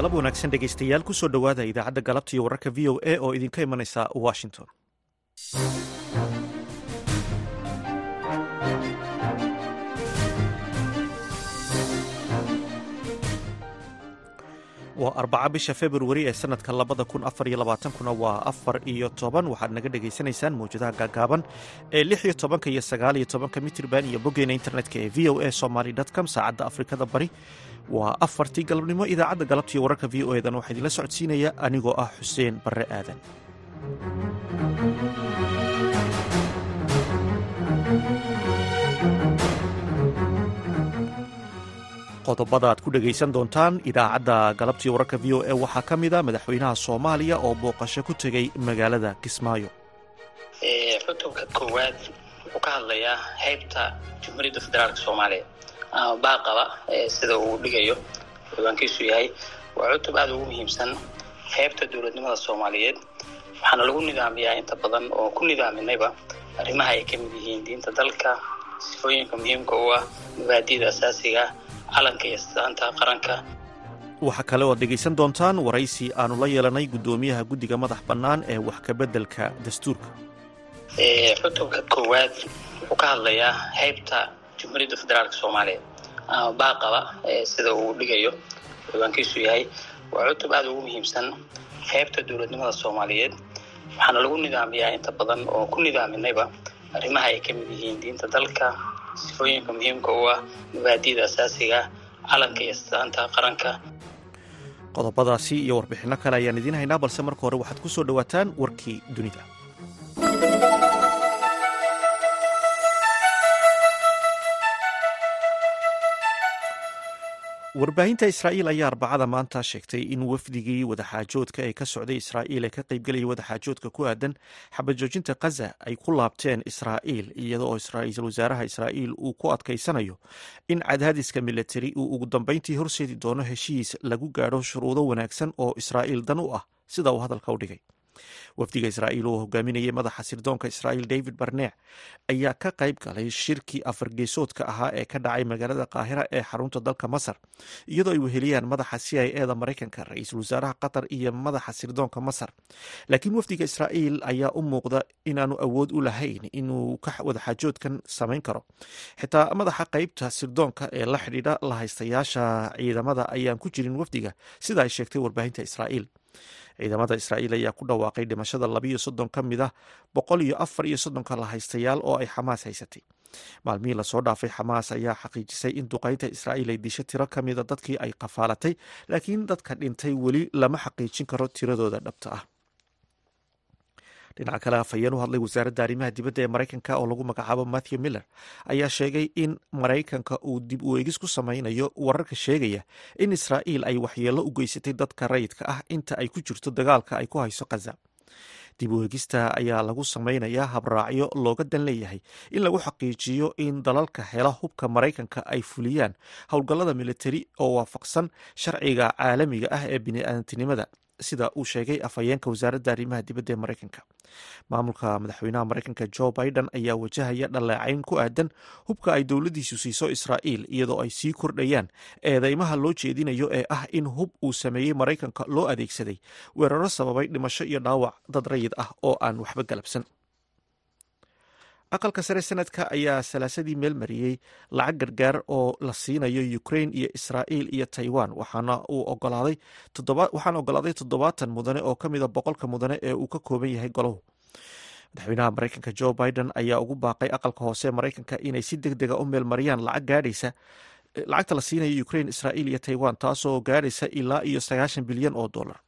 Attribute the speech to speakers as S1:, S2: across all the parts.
S1: galab wanaagsan dhegaystayaal ku soo dhowaada idaacadda galabta iyo wararka v o a oo idinka imanaysa washington. Waa arbaca bisha februari ee sanadka labada kun afar iyo labaatankuna waa afar iyo toban. Waxaad naga dhagaysanaysaan mawjadaha gaagaaban ee lix iyo tobanka iyo sagaal iyo tobanka mitrban iyo boggeena internetka ee v o a somaly com saacadda afrikada bari waa afartii galabnimo idaacadda galabta iyo wararka v o edan waxaa idinla socodsiinaya anigoo ah xuseen barre aadan. Qodobada aad ku dhegaysan doontaan idaacadda galabtiiyo wararka v o a waxaa ka mid a madaxweynaha soomaaliya oo booqasho ku tegey magaalada kismaayo.
S2: Cutubka koowaad wuxuu ka hadlayaa heybta jumhuuriyadda federaalk soomaaliya baaqaba sida uu dhigayo ciwaankiisu yahay. Waa cutub aada ugu muhiimsan heybta dowladnimada soomaaliyeed. Waxaana lagu nidaamiyaa inta badan oo ku nidaaminayba arrimaha ay ka mid yihiin diinta dalka sifooyinka muhiimka u ah mabaadida asaasiga calanka iyo astaanta qaranka.
S1: Waxaa kale oo ad dhegaysan doontaan waraysi aanu la yeelanay guddoomiyaha guddiga madax bannaan ee wax kabeddelka dastuurka.
S2: Cutubka koowaad wuxuu ka hadlayaa heybta jumhuuriyadda federaalk soomaaliya ama baaqaba sida uu dhigayo ciwaankiisu yahay waa cutub aada ugu muhiimsan heybta dowladnimada soomaaliyeed. Waxaana lagu nidaamiyaa inta badan oo ku nidaaminayba arrimaha ay ka mid yihiin diinta dalka sifooyinka muhiimka u ah mabaadida asaasiga calanka iyo astaanta qaranka.
S1: Qodobadaasi iyo warbixinno kale ayaan idiin haynaa balse marka hore waxaad ku soo dhowaataan warkii dunida warbaahinta israa'iil ayaa arbacada maanta sheegtay in wafdigii wadaxaajoodka ee ka socday israa'iil ee ka qaybgelayay wadaxaajoodka ku aadan xabajoojinta khaza ay ku laabteen israa'iil iyada oo ra'iisul wasaaraha israa'iil uu ku adkaysanayo in cadaadiska militari uu ugu dambeyntii horseedi doono heshiis lagu gaadho shuruudo wanaagsan oo israa'iil dan u ah sida uu hadalka u dhigay wafdiga israa'iil oo hogaaminayay madaxa sirdoonka israa'iil david barneec ayaa ka qayb galay shirkii afargeesoodka ahaa ee ka dhacay magaalada qaahira ee xarunta dalka masar iyadoo ay weheliyaan madaxa c i eda maraykanka ra'iisul wasaaraha qatar iyo madaxa sirdoonka masar. Laakiin wafdiga israa'iil ayaa u muuqda inaanu awood u lahayn inuu ka wadaxaajoodkan samayn karo. Xitaa madaxa qeybta sirdoonka ee la xidhiidha lahaystayaasha ciidamada ayaan ku jirin wafdiga sida ay sheegtay warbaahinta israa'iil ciidamada israa'iil ayaa ku dhawaaqay dhimashada labiiyo soddon ka mid ah boqol iyo afar iyo soddonka lahaystayaal oo ay xamaas haysatay. Maalmihii la soo dhaafay xamaas ayaa xaqiijisay in duqaynta israa'iil ay disho tiro ka mida dadkii ay qafaalatay laakiin dadka dhintay weli lama xaqiijin karo tiradooda dhabta ah dhinaca kale afhayeen u hadlay wasaaradda arrimaha dibadda ee maraykanka oo lagu magacaabo matthew miller ayaa sheegay in maraykanka uu dib u eegis ku sameynayo wararka sheegaya in israa'iil ay waxyeello u geysatay dadka rayidka ah inta ay ku jirto dagaalka ay ku hayso khaza dib u eegista ayaa lagu sameynayaa habraacyo looga dan leeyahay in lagu xaqiijiyo in dalalka hela hubka maraykanka ay fuliyaan howlgallada militari oo waafaqsan sharciga caalamiga ah ee bini'aadantinimada sida uu sheegay afhayeenka wasaaradda arrimaha dibadda ee maraykanka. Maamulka madaxweynaha maraykanka jo biden ayaa wajahaya dhaleecayn ku aadan hubka ay dowladdiisu siiso israa'iil iyadoo ay sii kordhayaan eedeymaha loo jeedinayo ee ah in hub uu sameeyey maraykanka loo adeegsaday. Weeraro sababay dhimasho iyo dhaawac dad rayid ah oo aan waxba galabsan aqalka sare sanadka ayaa salaasadii meel mariyey lacag gargaar oo la siinayo ukrain iyo israa'iil iyo taiwan waxaana ogolaaday toddobaatan mudane oo ka mida boqolka mudane ee uu ka kooban yahay golahu madaxweynaha maraykanka jo biden ayaa ugu baaqay aqalka hoose maraykanka inay si deg dega u meel mariyaan lacag gaadhaysa lacagta la siinayo ukrain israa'iil iyo taiwan taasoo gaadhaysa ilaa iyo sagaashan bilyan oo dollar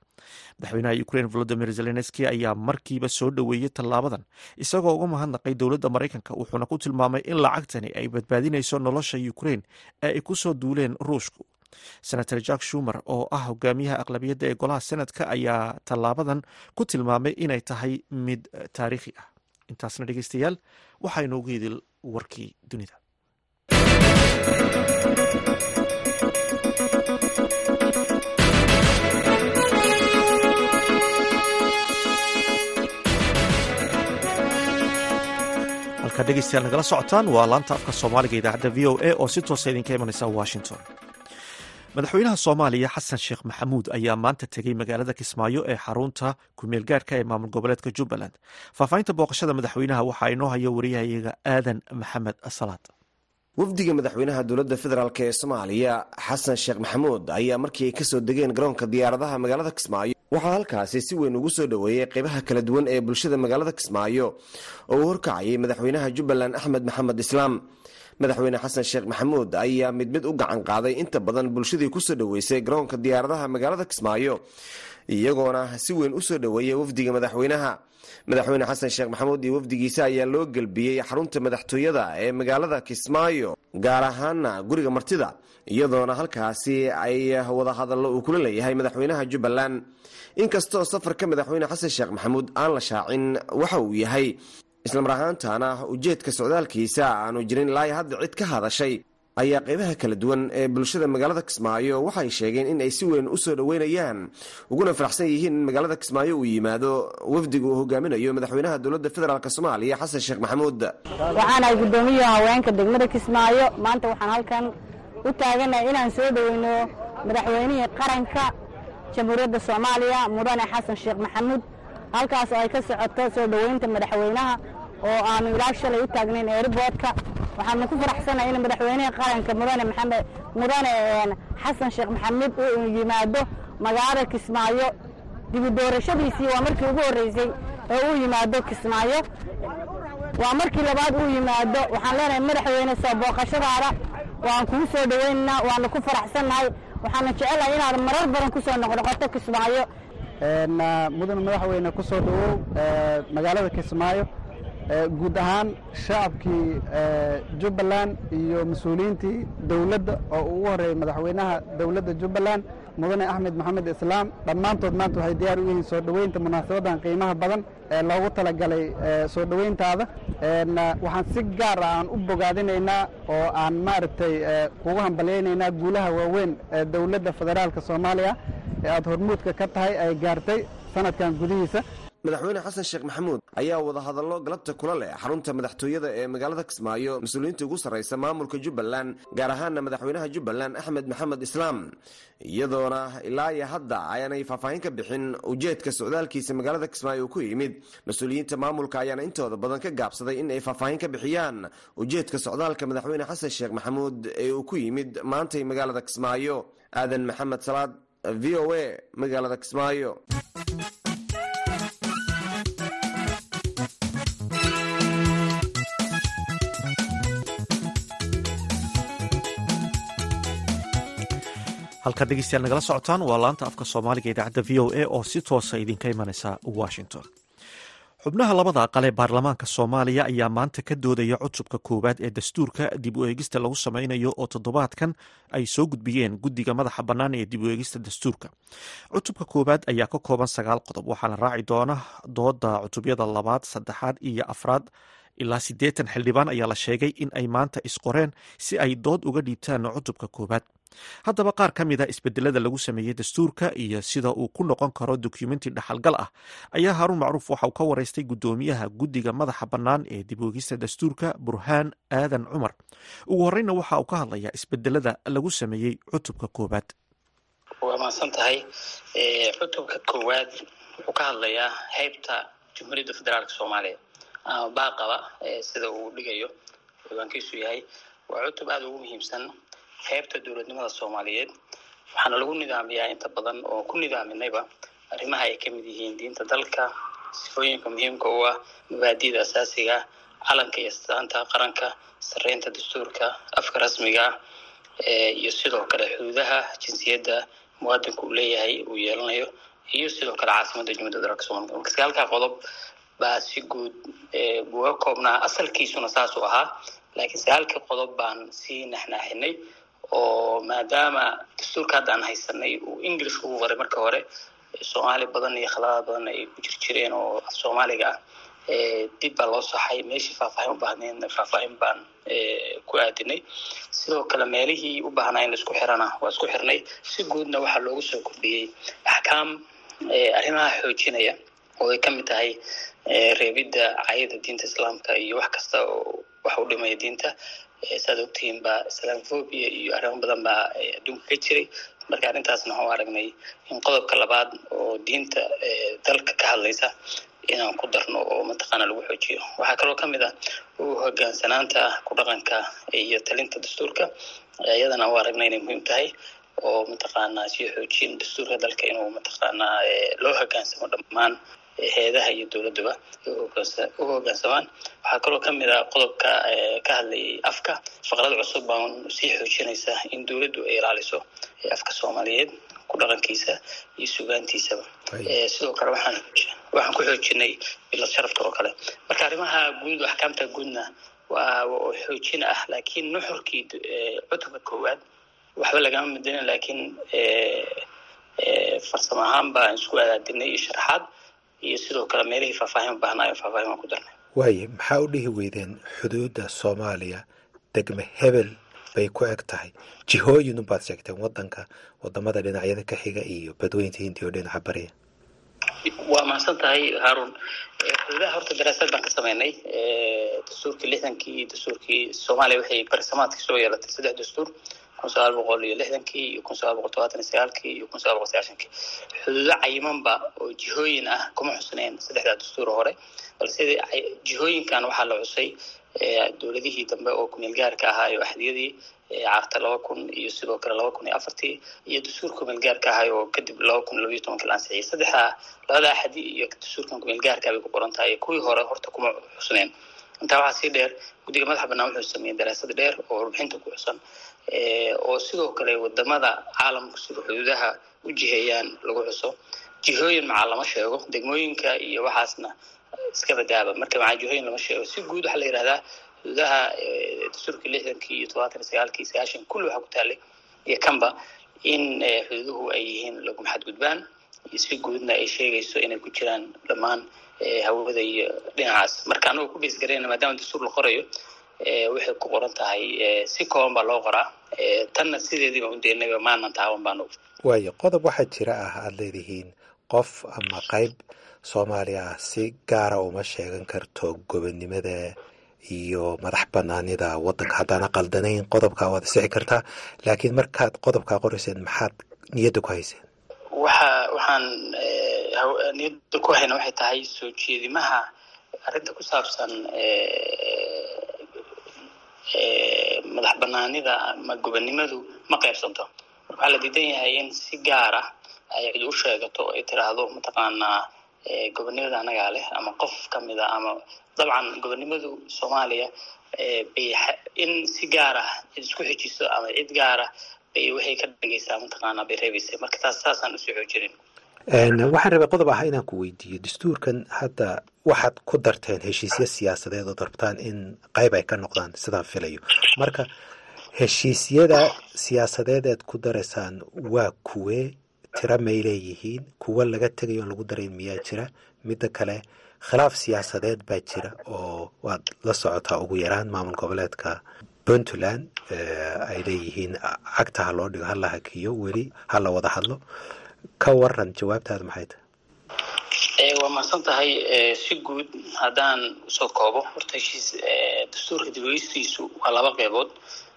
S1: madaxweynaha ukrain volodimir zelenski ayaa markiiba soo dhoweeyey tallaabadan isagoo uga mahadnaqay dowladda maraykanka wuxuuna ku tilmaamay in lacagtani ay badbaadinayso nolosha ukrain ee ay ku soo duuleen ruushku. Senator jack shumer oo ah hogaamiyaha aqlabiyadda ee golaha senadka ayaa tallaabadan ku tilmaamay inay tahay mid taariikhi ah. Intaasna dhegeystayaal waxaa inoogu idil warkii dunida halkaa dhegeystayaal nagala socotaan. Waa laanta afka soomaaliga idaacadda v o a oo si toosa idinka imanaysa washington. Madaxweynaha soomaaliya xasan sheekh maxamuud ayaa maanta tegey magaalada kismaayo ee xarunta kumeel gaarhka ee maamul goboleedka jubbaland. Faahfaahinta booqashada madaxweynaha waxaa inoo haya wariyahayaga aadan maxamed salaad
S3: wafdiga madaxweynaha dowladda federaalk ee soomaaliya xasan sheekh maxamuud ayaa markii ay ka soo degeen garoonka diyaaradaha magaalada kismaayo waxaa halkaasi si weyn ugu soo dhoweeyey qeybaha kala duwan ee bulshada magaalada kismaayo oo uu horkacayay madaxweynaha jubbaland axmed maxamed islaam. Madaxweyne xasan sheekh maxamuud ayaa mid mid u gacan qaaday inta badan bulshadii ku soo dhoweysay garoonka diyaaradaha magaalada kismaayo iyagoona si weyn u soo dhoweeyay wafdiga madaxweynaha madaxweyne xasan sheekh maxamuud iyo wafdigiisa ayaa loo gelbiyey xarunta madaxtooyada ee magaalada kismaayo gaar ahaana guriga martida iyadoona halkaasi ay wadahadallo uu kula leeyahay madaxweynaha jubbaland. Inkastoo safarka madaxweyne xasan sheekh maxamuud aan la shaacin waxa uu yahay islamar ahaantana ujeedka socdaalkiisa aanu jirin ilaa hadda cid ka hadashay ayaa qeybaha kala duwan ee bulshada magaalada kismaayo. Waxay sheegeen in ay si weyn u soo dhoweynayaan uguna faraxsan yihiin in magaalada kismaayo uu yimaado wafdiga uu hogaaminayo madaxweynaha dowladda federaalk soomaaliya xasan sheekh maxamuud.
S4: Waxaanahay guddoomiyaha haweenka degmada kismaayo maanta waxaan halkan u taaganahay inaan soo dhoweyno madaxweynihii qaranka jamhuuriyadda soomaaliya mudane xasan sheekh maxamuud. Halkaas oo ay ka socoto soo dhoweynta madaxweynaha oo aanu ilaa shalay u taagnayn eeriboodka waxaanu ku faraxsanahay in madaxweynihii qaranka mudane maxamed mudane xasan sheekh maxamuud uu yimaado magaalada kismaayo. Dibu doorashadiisii waa markii ugu horreysay oo uu yimaado kismaayo. Waa markii labaad uu yimaado. Waxaan leenahay madaxweyne soo booqashadaada. Waan kugu soo dhoweynaynaa waanu ku faraxsannahay waxaanu jecelahay inaad marar badan ku soo noqnoqoto kismaayo.
S5: Mudane madaxweyne ku soo dhowow magaalada kismaayo guud ahaan shacabkii jubbaland iyo mas'uuliyiintii dowladda oo ugu horreeyey madaxweynaha dowladda jubbaland mudane axmed maxamed islaam dhammaantood maanta waxay diyaar u yihiin soo dhoweynta munaasabaddan qiimaha badan ee loogu talagalay soo dhoweyntaada waxaan si gaar ah aan u bogaadinaynaa oo aan maaragtay kugu hambalyaynaynaa guulaha waaweyn ee dowladda federaalka soomaaliya ee aada hormuudka ka tahay ay gaartay sanadkan gudihiisa
S3: madaxweyne xasan sheekh maxamuud ayaa wadahadallo galabta kula leh xarunta madaxtooyada ee magaalada kismaayo mas'uuliyiinta ugu sarraysa maamulka jubbaland gaar ahaana madaxweynaha jubbaland axmed maxamed islaam. Iyadoona ilaa iyo hadda ayaanay faahfaahin ka bixin ujeedka socdaalkiisa magaalada kismaayo uu ku yimid. Mas'uuliyiinta maamulka ayaana intooda badan ka gaabsaday in ay faahfaahin ka bixiyaan ujeedka socdaalka madaxweyne xasan sheekh maxamuud ee uu ku yimid maantay magaalada kismaayo. Aadan maxamed salaad v o a magaalada kismaayo
S1: halkaad dhegeystayaal nagala socotaan waa laanta afka soomaaliga idaacadda v o a oo si toosa idinka imanaysa washington. Xubnaha labada aqal ee baarlamaanka soomaaliya ayaa maanta ka doodaya cutubka koowaad ee dastuurka dib u eegista lagu sameynayo oo toddobaadkan ay soo gudbiyeen guddiga madaxa bannaan ee dib u eegista dastuurka. Cutubka koowaad ayaa ka kooban sagaal qodob waxaana raaci doona dooda cutubyada labaad saddexaad iyo afraad. Ilaa siddeetan xildhibaan ayaa la sheegay in ay maanta isqoreen si ay dood uga dhiibtaan cutubka koowaad haddaba qaar ka mida isbedelada lagu sameeyey dastuurka iyo sida uu ku noqon karo dokumenti dhaxalgal ah ayaa haaruun macruuf waxa uu ka wareystay guddoomiyaha guddiga madaxa bannaan ee dib oegista dastuurka burhaan aadan cumar. Ugu horeyna waxa uu ka hadlayaa isbedelada lagu sameeyey cutubka koowaad.
S2: Waa mahadsan tahay cutubka koowaad wuxuu ka hadlayaa heybta jumhuuriyadda federaalk soomaaliya. Ama baaqaba sida uu dhigayo ciwaankiisu yahay. Waa cutub aada ugu muhiimsan heybta dowladnimada soomaaliyeed. Waxaana lagu nidaamiyaa inta badan oo ku nidaaminayba arrimaha ay ka mid yihiin diinta dalka sifooyinka muhiimka u ah mabaadida asaasiga calanka iyo astaanta qaranka sareynta dastuurka afka rasmiga iyo sidoo kale xuduudaha jinsiyadda muwaadinku uu leeyahay uu yeelanayo iyo sidoo kale caasimadda jumhuriyadda dalka soomaliya marka sagaalkaa qodob baa si guud buga koobnaa asalkiisuna saasuu ahaa laakiin sagaalkii qodob baan sii naxnaaxinay oo maadaama dastuurka hadda aan haysanay uu english ugu qoray marka hore soomaali badan iyo khaladaad badan ay ku jir jireen oo af soomaaliga ah dib baa loo saxay. Meeshii faahfaahin u baahnayn faahfaahin baan ku aadinay. Sidoo kale meelihii u baahnaa in la isku xirana waa isku xirnay. Si guudna waxaa loogu soo kordhiyey axkaam arrimaha xoojinaya oo ay ka mid tahay reebidda cayada diinta islaamka iyo wax kasta oo wax u dhimaya diinta saad ogtihiin baa islamophobia iyo arrimo badan baa adduunka ka jiray. Marka arrintaasna waxaan aragnay in qodobka labaad oo diinta dalka ka hadlaysa inaan ku darno oo mataqaana lagu xoojiyo. Waxaa kaloo ka mid ah u hogaansanaanta ku dhaqanka iyo talinta dastuurka. Iyadana u aragnay inay muhiim tahay oo mataqaanaa sii xoojin dastuurka dalka inuu mataqaanaa loo hogaansamo dhammaan heedaha iyo dowladduba u hoggaansamaan waxaa kaloo ka mid ah qodobka ka hadlayay afka. Faqrad cusub baan sii xoojinaysa in dowladdu ay ilaaliso afka soomaaliyeed ku dhaqankiisa iyo sugaantiisaba sidoo kale waxaan ku xoojinay bilad sharafta oo kale. Marka arrimaha guud axkaamta guudna waa xoojin ah laakiin nuxurkii cutubka koowaad waxba lagama midinin laakiin farsamo ahaan baan isku adaadinay iyo sharaxaad iyo sidoo kale meelihii faahfaahin baahnayo faahfaahin baan ku darnay.
S6: Waaye maxaa u dhihi weydeen xuduudda soomaaliya? Degme hebel bay ku eg tahay. Jihooyin unbaad sheegteen wadanka waddamada dhinacyada ka xiga iyo badweynta hindiya oo dhinaca bariya
S2: waa mahadsan tahay haarun xuduudaha horta daraasad baan ka sameynay. Dastuurkii lixdankii dastuurkii soomaaliya waxay barsamaadkii soo yeelatay saddex dastuur. Kun sagaal boqol iyo lixdankii iyo kun sagaal boqol todobaatan iyo sagaalkii iyo kun sagaal boqol sagaashankii xuduudo cayimanba oo jihooyin ah kuma xusneen saddexdaa dastuur hore. Balse jihooyinkan waxaa la xusay dowladihii dambe oo kumeel gaarka ahaayo axdiyadii carta laba kun iyo sidoo kale laba kun iyo afartii iyo dastuur kumeel gaarka ahayo oo kadib laba kun labayo tobankii la ansixiyay. Saddexdaa labada axadi iyo dastuurkan kumeel gaarka bay ku qoran tahay kuwii hore horta kuma xusneen. Intaa waxaa sii dheer guddiga madaxa bannaan wuxuu sameeyey daraasad dheer oo warbixinta ku xusan oo sidoo kale waddamada caalamku sida xuduudaha u jiheeyaan lagu xuso. Jihooyin macaa lama sheego degmooyinka iyo waxaasna iska badaaba marka macaa jihooyin lama sheego si guud waxaa la yidhahdaa xuduudaha dastuurkii lixdankii iyo todobaatan sagaalkii sagaashan kulli waxaa ku taalay iyo kanba in xuduuduhu ay yihiin laguma xadgudbaan si guudna ay sheegayso inay ku jiraan dhammaan hawada iyo dhinacaas. Marka anagoo ku beesgarayna maadaama dastuur la qorayo waxay ku qoran tahay si kooban baa loo qoraa. Tanna sideediiba udeynayba maanan taaban baanu.
S6: Waayo qodob waxaa jira ah aada leedihiin. Qof ama qayb soomaaliya ah si gaara uma sheegan karto gobonnimada iyo madax banaanida wadanka. Haddaana qaldanayn qodobkaa waad isixi kartaa laakiin markaad qodobkaa qorayseen maxaad niyadda ku hayseen?
S2: Waxa waxaan niyadda ku hayna waxay tahay soo jeedimaha arrinta ku saabsan madax banaanida ama gobonnimadu ma qaybsanto. Marka waxaa la diidan yahay in si gaar ah ay cid u sheegato ay tiraahdo mataqaanaa gobonnimada anagaa leh ama qof ka mid a ama dabcan gobonnimadu soomaaliya in si gaar ah isku xejiso ama cid gaar ah bay waxay ka dhigaysaa mataqaanaa bay reebaysay. Marka taas saasaan u soo xoojinin.
S6: Waxaan rabay qodob ah inaan ku weydiiyo dastuurkan. Hadda waxaad ku darteen heshiisyo siyaasadeed oo darabtaan in qayb ay ka noqdaan sidaan filayo. Marka heshiisyada siyaasadeed eed ku daraysaan waa kuwee tira may leeyihiin kuwa laga tegayo on lagu darayn miyaa jira midda kale khilaaf siyaasadeed baa jira oo waad la socotaa ugu yaraan maamul goboleedka puntland. Ay leeyihiin cagta ha loo dhigo hala hakiyo weli ha la wada hadlo. Ka waran jawaabtaada maxay tahay?
S2: Waa mahadsan tahay si guud haddaan u soo koobo. Horta heshiis dastuurka dibogeystiisu waa laba qeybood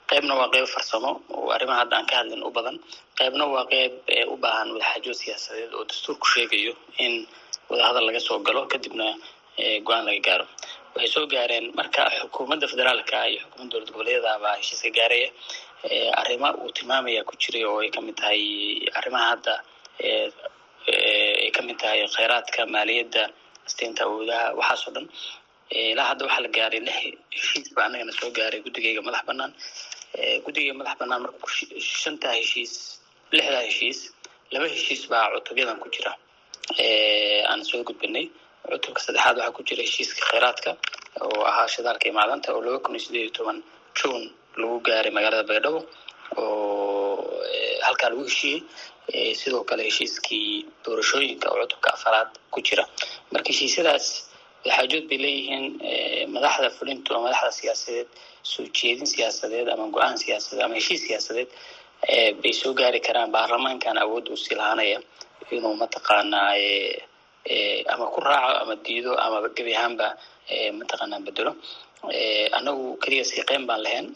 S2: qeybna waa qeyb farsamo. Oo arrimaha hadda aan ka hadlin u badan. Qeybna waa qeyb u baahan wadaxaajood siyaasadeed oo dastuurku sheegayo in wadahadal laga soo galo kadibna go'aan laga gaaro. Waxay soo gaareen marka xukuumadda federaalka iyo xukuumadda dowlad goboleedyadabaa heshiiska gaaraya arrima uu tilmaamaya ku jiray oo ay ka mid tahay arrimaha hadda ay ka mid tahay kheyraadka maaliyadda asteynta awoodaha waxaasoo dhan ilaa hadda waxaa la gaaray lix heshiis baa soo gaaray guddigayga madax banaan guddigayga madax banaan marka shantaa heshiis lixdaa heshiis laba heshiis baa cutubyadan ku jira. Aan soo gudbinay. Cutubka saddexaad waxaa ku jira heshiiska kheyraadka oo ahaa shidaalka iyo oo laba kun iyo sideed iyo toban june lagu gaaray magaalada baydhabo oo halkaa lagu heshiiyey. Sidoo kale heshiiskii doorashooyinka oo cutubka afaraad ku jira. Marka heshiisyadaas waxaajood bay leeyihiin madaxda fulintu ama madaxda siyaasadeed soo jeedin siyaasadeed ama go'aan siyaasadeed ama heshiis siyaasadeed bay soo gaari karaan baarlamaankan awoodda u sii lahaanaya inuu mataqaanaa ama ku raaco ama diido ama gebi ahaanba mataqaanaa bedelo annagu keliya siiqeyn baan lahayn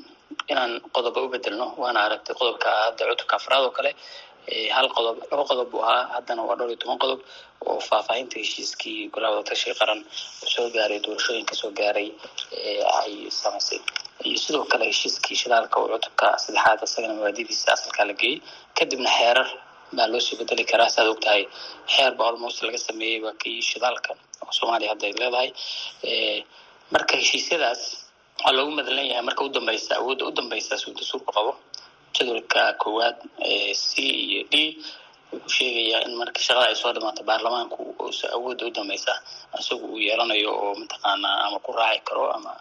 S2: inaan qodoba u bedelno waana aragtay qodobka hadda cutubka afraad oo kale hal qodob laba qodob buu ahaa. Haddana waa dhowr iyo toban qodob oo faahfaahinta heshiiskii golaha wadatashiga qaran soo gaaray doorashooyinka soo gaaray ay samaysay iyo sidoo kale heshiiskii shidaalka oo cutubka saddexaad isagana mabaadidiisa asalkaa la geeyey kadibna xeerar baa loo soo bedeli karaa saaad og tahay xeer ba almost laga sameeyey waa kii shidaalka oo soomaaliya hadda ay leedahay. Marka heshiisyadaas waxaa loogu madalan yahay marka u dambeysa awoodda u dambeysa suu dastuurku qabo jadwalka koowaad c iyo d wuxuu sheegayaa in marka shaqada ay soo dhamaato baarlamaanku awoodda u dambeysa isagu uu yeelanayo oo mataqaanaa ama ku raaci karo ama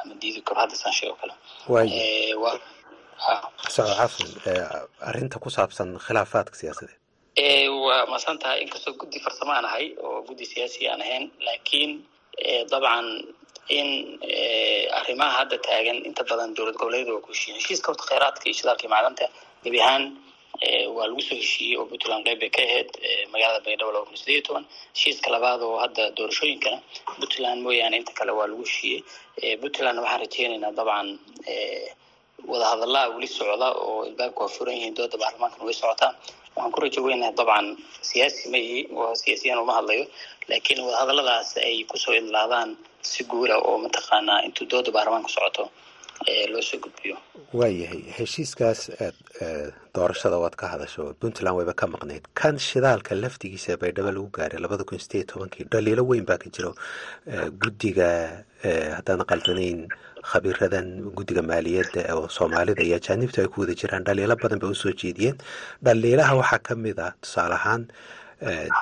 S2: ama diidi karo hadda saan sheego kale.
S6: Xasan arrinta ku saabsan khilaafaadka siyaasadeed.
S2: Waa masan tahay inkastoo guddi farsamo aan ahay oo guddi siyaasi aan ahayn laakiin dabcan in arrimaha hadda taagan inta badan dowlad goboleedyada waa ku heshiiyen heshiiska horta kheyraadka iyo shidaalka iyo macdanta gebi ahaan waa lagu soo heshiiyey oo puntland qeyb bay ka ahayd magaalada baydhabo laba kun sideed iyo toban. Heshiiska labaad oo hadda doorashooyinkana puntland mooyaane inta kale waa lagu heshiiyey. Puntland waxaan rajeynaynaa dabcan wadahadallaa weli socda oo ilbaabka waa furan yihiin dooda baarlamaankana way socotaa. Waxaan ku rajo weynahay dabcan siyaasi ma oo siyaasiyan uma hadlayo laakiin wadahadalladaas ay ku soo idlaadaan si guula oo mataqaanaa intuu dooda baarlamaanka socoto loo soo gudbiyo.
S6: Waayahay heshiiskaas aad doorashada waad ka hadasho. Puntland wayba ka maqnayd. Kan shidaalka laftigiisa baydhabo lagu gaaray labada kun sideed tobankii dhaliilo weyn baa ka jiro. Guddiga haddaan qaldanayn khabiiradan guddiga maaliyadda oo soomaalida iyo ajaanibta ay ku wada jiraan dhaliilo badan bay u soo jeediyeen. Dhaliilaha waxaa ka mid ah tusaale ahaan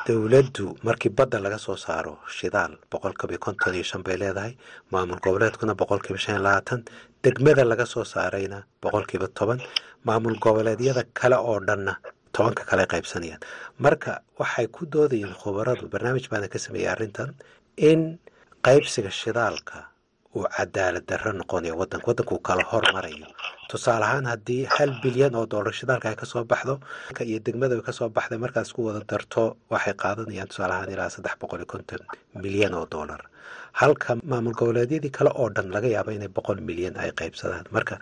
S6: dowladdu markii badda laga soo saaro shidaal boqolkiiba konton iyo shan bay leedahay maamul goboleedkuna boqolkiiba shan iyo labaatan degmada laga soo saarayna boqolkiiba toban maamul goboleedyada kale oo dhanna tobanka kale qaybsanayaan. Marka waxay ku doodayeen khubaradu barnaamij baana ka sameeyey arrintan in qaybsiga shidaalka uu cadaalad darro noqonayo wadanka waddanka uu kala hormarayo. Tusaale ahaan haddii hal bilyan oo dollar shidaalka ay ka soo baxdo iyo degmada ay ka soo baxday markaas ku wada darto waxay qaadanayaan tusaale ahaan ilaa saddex boqol iyo konton milyan oo dollar halka maamul goboleedyadii kale oo dhan laga yaabo inay boqol milyan ay qaybsadaan. Marka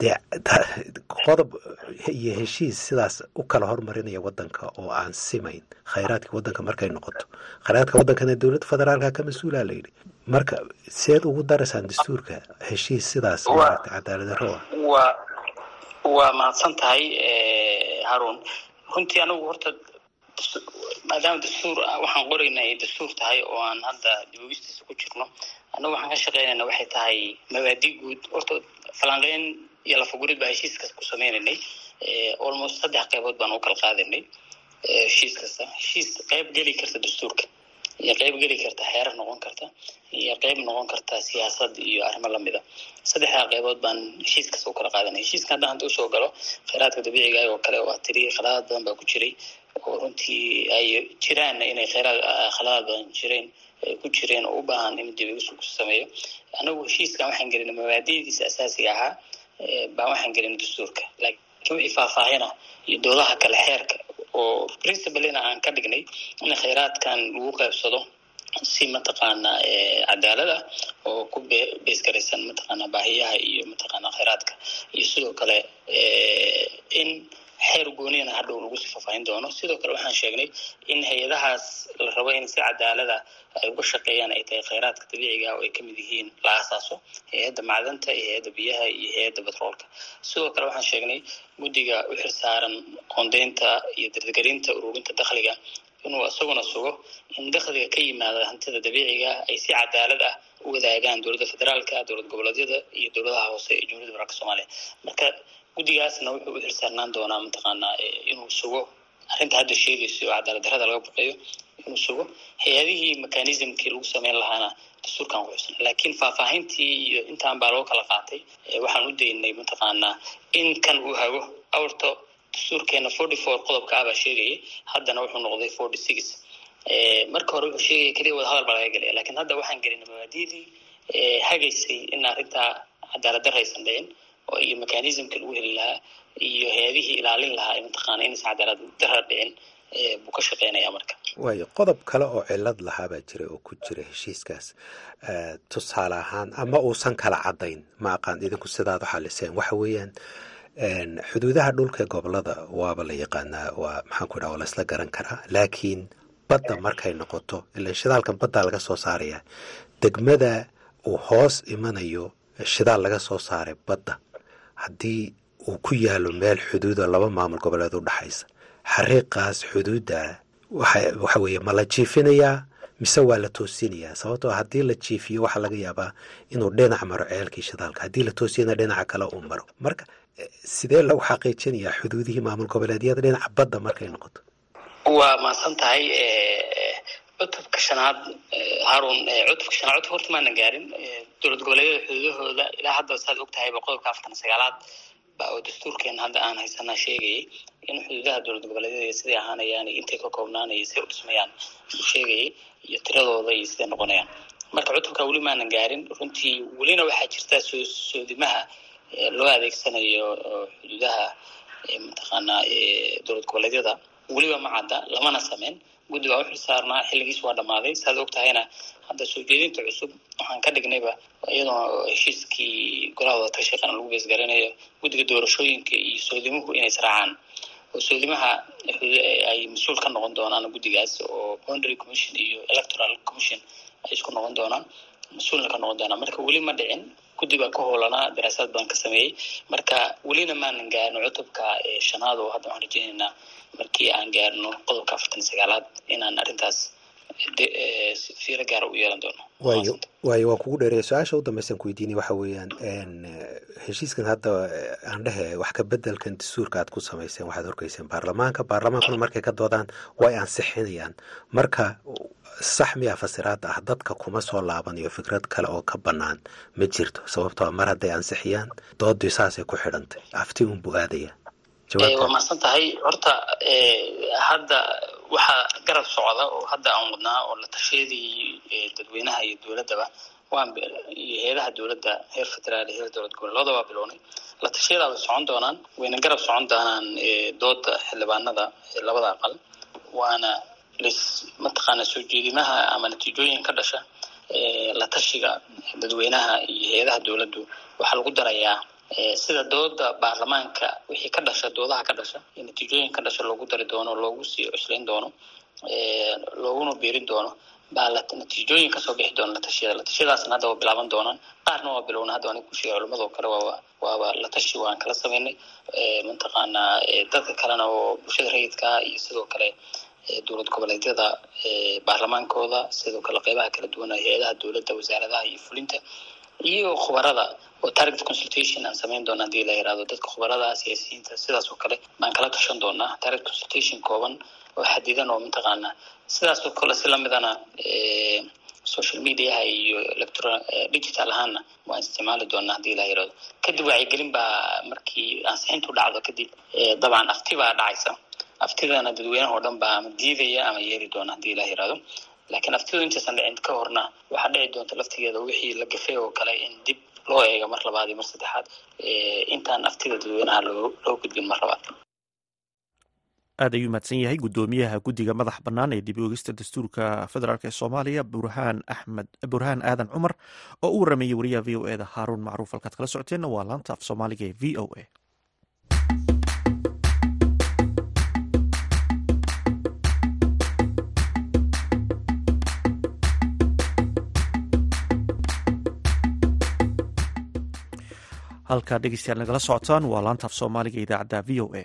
S6: dee qodob iyo heshiis sidaas u kala hormarinaya wadanka oo aan simayn khayraadka wadanka markay noqoto. Khayraadka wadankana dowladda federaalka ka mas'uulaa layidhi marka seed ugu daraysaan dastuurka heshiis sidaas maarata cadaalad darro ah.
S2: waa waa mahadsan tahay haruun runtii anigu horta maadaama dastuur waxaan qoraynaa ay dastuur tahay oo aan hadda diboogistiisa ku jirno. Annagu waxaan ka shaqeynayna waxay tahay mabaadi guud. Horta falanqeyn iyo lafagurid baa heshiiskaas ku sameynaynay almost saddex qaybood baan u kala qaadanay heshiis kasta heshiis qayb geli karta dastuurka iyo qayb geli karta xeerar noqon karta iyo qayb noqon karta siyaasad iyo arrimo lamida saddexdaa qaybood baan heshiis kasta u kala qaadanay. Heshiiska haddaan hadda u soo galo kheyraadka dabiiciga oo kale waa tiri khalaadaad badan baa ku jiray oo runtii ay jiraan inay kheyraad khalaadaad badan jireen ku jireen oo u baahan in dibigis ku sameeyo anagu heshiiskan waxaan gelinay mabaadidiisa asaasiga ahaa baan waxaan gelinay dastuurka. Laakiin wixii faahfaahina iyo doodaha kale xeerka. Oo principlena aan ka dhignay in kheyraadkan lagu qaybsado si mataqaanaa cadaalad ah oo ku beesgaraysan mataqaanaa baahiyaha iyo mataqaanaa kheyraadka. Iyo sidoo kale in xeer gooniyana hadhow lagu sii faahfaahin doono. Sidoo kale waxaan sheegnay in hay'adahaas la rabo in si cadaalada ay uga shaqeeyaan ay tahay kheyraadka dabiiciga oo ay ka mid yihiin la aasaaso hay'adda macdanta iyo hay'adda biyaha iyo hay'adda batroolka. Sidoo kale waxaan sheegnay guddiga u xirsaaran qoondeynta iyo dardargelinta ururinta dakhliga inuu isaguna sugo in dakhliga ka yimaada hantida dabiiciga ay si cadaalad ah u wadaagaan dowladda federaalka dowlad goboleedyada iyo dowladaha hoose ee jumhuiyadda federaalka soomaaliya marka guddigaasna wuxuu u xirsaarnaan doonaa mataqaanaa inuu sugo. Arrinta hadda sheegayso oo cadaalad darrada laga baqayo inuu sugo. Hay'adihii mechanismkii lagu sameyn lahaana dastuurkan ku xusna laakiin faahfaahintii iyo intaan baa loo kala qaatay waxaan u daynay mataqaanaa in kan uu hago awrto dastuurkeena forty four qodobka ah baa sheegayay. Haddana wuxuu noqday forty six marka hore wuxuu sheegaya keliya wadahadal baa laga gelaya lakiin hadda waxaan gelinay mabaadidii hagaysay in arrintaa cadaalad darraysan dhicin iyo mechanismka lagu heli lahaa iyo hay'adihii ilaalin lahaa mataqaana inaysan cadaalad darra dhicin buu ka shaqeynaya marka.
S6: Waayo qodob kale oo cilad lahaabaa jira oo ku jira heshiiskaas. Tusaale ahaan ama uusan kala caddayn ma aqaan idinku sidaad u xaliseen waxa weeyaan xuduudaha dhulka ee gobollada waaba la yaqaanaa waa maxaan ku dhaha waa laysla garan karaa. Laakiin badda markay noqoto ilan shidaalkan baddaa laga soo saaraya degmada uu hoos imanayo shidaal laga soo saaray badda haddii uu ku yaalo meel xuduuda laba maamul goboleed u dhexaysa xariiqaas xuduudda waxa weeye ma la jiifinayaa mise waa la toosinayaa? Sababtoo haddii la jiifiyo waxaa laga yaabaa inuu dhinac maro ceelkii shidaalka. Haddii la toosiyana dhinaca kale uu maro. Marka sidee lagu xaqiijinayaa xuduudihii maamul goboleedyada dhinaca badda markay noqoto?
S2: Waa mahadsan tahay cutubka shanaad harun cutubka shanaad cutub horta maana gaarin dowlad goboleedyada xuduudahooda ilaa hadda saad og tahayba qodobka afartan sagaalaad ba oo dastuurkeena hadda aan haysanaa sheegayay in xuduudaha dowlad goboleedyada siday ahaanayaan iyo intay ka koobnaanaya siday u dhismayaan sheegayay iyo tiradooda iyo siday noqonayaan. Marka cutubka weli maanan gaarin runtii welina waxaa jirta soo soodimaha loo adeegsanayo xuduudaha mataqaanaa dowlad goboleedyada weliba ma cadda lamana sameyn guddi baa uxil saarnaa xilligiis waa dhammaaday. Saad og tahayna hadda soo jeedinta cusub waxaan ka dhignayba iyadoo heshiiskii golaha wadatasha qaran lagu geesgaranayo guddiga doorashooyinka iyo soodimuhu inay israacaan oo soodimaha ay mas'uul ka noqon doonaan guddigaas oo boundary commission iyo electoral commission ay isku noqon doonaan mas'uulna ka noqon doonaan. Marka weli ma dhicin guddi baa ka hoolanaa daraasaad baan ka sameeyey. Marka welina maanan gaarno cutubka shanaad oo hadda waxaan rajeynaynaa markii aan gaarno qodobka afartan sagaalaad inaan arrintaas fiiro gaara u yeelan doono
S6: waayo waayo waan kugu dheereeya su'aasha u dambaysan ku weydiinay waxa weeyaan heshiiskan hadda aan dhehe wax ka bedelkan dastuurka aad ku samayseen waxaad horgeyseen baarlamaanka. Baarlamaankuna markay ka doodaan way ansixinayaan. Marka sax miyaa fasiraada ah dadka kuma soo laabanayo fikrad kale oo ka bannaan ma jirto sababtoo mar hadday ansixiyaan doodii saasay ku xidhantay. Afti unbuu aadaya.
S2: Waa mahadsan tahay horta hadda waxaa garab socda oo hadda aan wadnaa oo la tasheedii dadweynaha iyo dowladdaba iyo heedaha dowladda heer federaal iyo heer dowlad goboleed labada waa bilownay la tasheedaa way socon doonaan wayna garab socon doonaan dooda xildhibaanada labada aqal. Waana lis mataqaana soo jeedimaha ama natiijooyin ka dhasha la tashiga dadweynaha iyo heedaha dowladdu. Waxaa lagu darayaa sida dooda baarlamaanka wixii ka dhasha doodaha ka dhasha natiijooyin ka dhasha loogu dari doono loogu sii cuslayn doono looguna biirin doono baa natiijooyin ka soo bixi doona latashiyada latashiyadaasna hadda waa bilaaban doonaan. Qaarna waa bilowna. Hadda anig ku sheegay culimadoo kale waaba waaba latashi waan kala samaynay mataqaanaa dadka kalena oo bulshada rayidka iyo sidoo kale dowlad goboleedyada baarlamaankooda sidoo kale qeybaha kala duwan hay'adaha dowladda wasaaradaha iyo fulinta iyo khubarada oo target consultation aan samayn doona haddii la yihahdo dadka khubarada siyaasiyiinta sidaas oo kale baan kala tashan doonaa target consultation kooban oo xadidan oo mataqaana sidaas oo kale si lamidana social mediaha iyo electron digital ahaana waan isticmaali doonaa haddii la yihahdo kadib wacyigelin baa markii ansixintu dhacdo kadib dabcan afti baa dhacaysa. Aftidana dadweynaha oo dhan baa ama diidaya ama yeeli doona haddii la yihahdo laakiin aftidu intaysan dhicin ka horna waxaa dhici doonta laftigeeda wixii la gafay oo kale in dib loo eego mar labaad iyo mar saddexaad intaan aftida dadweynaha loo gudbin mar labaad.
S1: Aad ayuu mahadsan yahay guddoomiyaha guddiga madax bannaan ee dib oogista dastuurka federaalk ee soomaaliya burhaan axmed burhaan aadan cumar oo u warameeyey wariyaha v o e da haaruun macruuf. Halkaad kala socoteenna waa laanta af soomaaliga ee v o a halkaa dhegeystayaal nagala socotaan waa laanta af soomaaliga idaacadda v o a.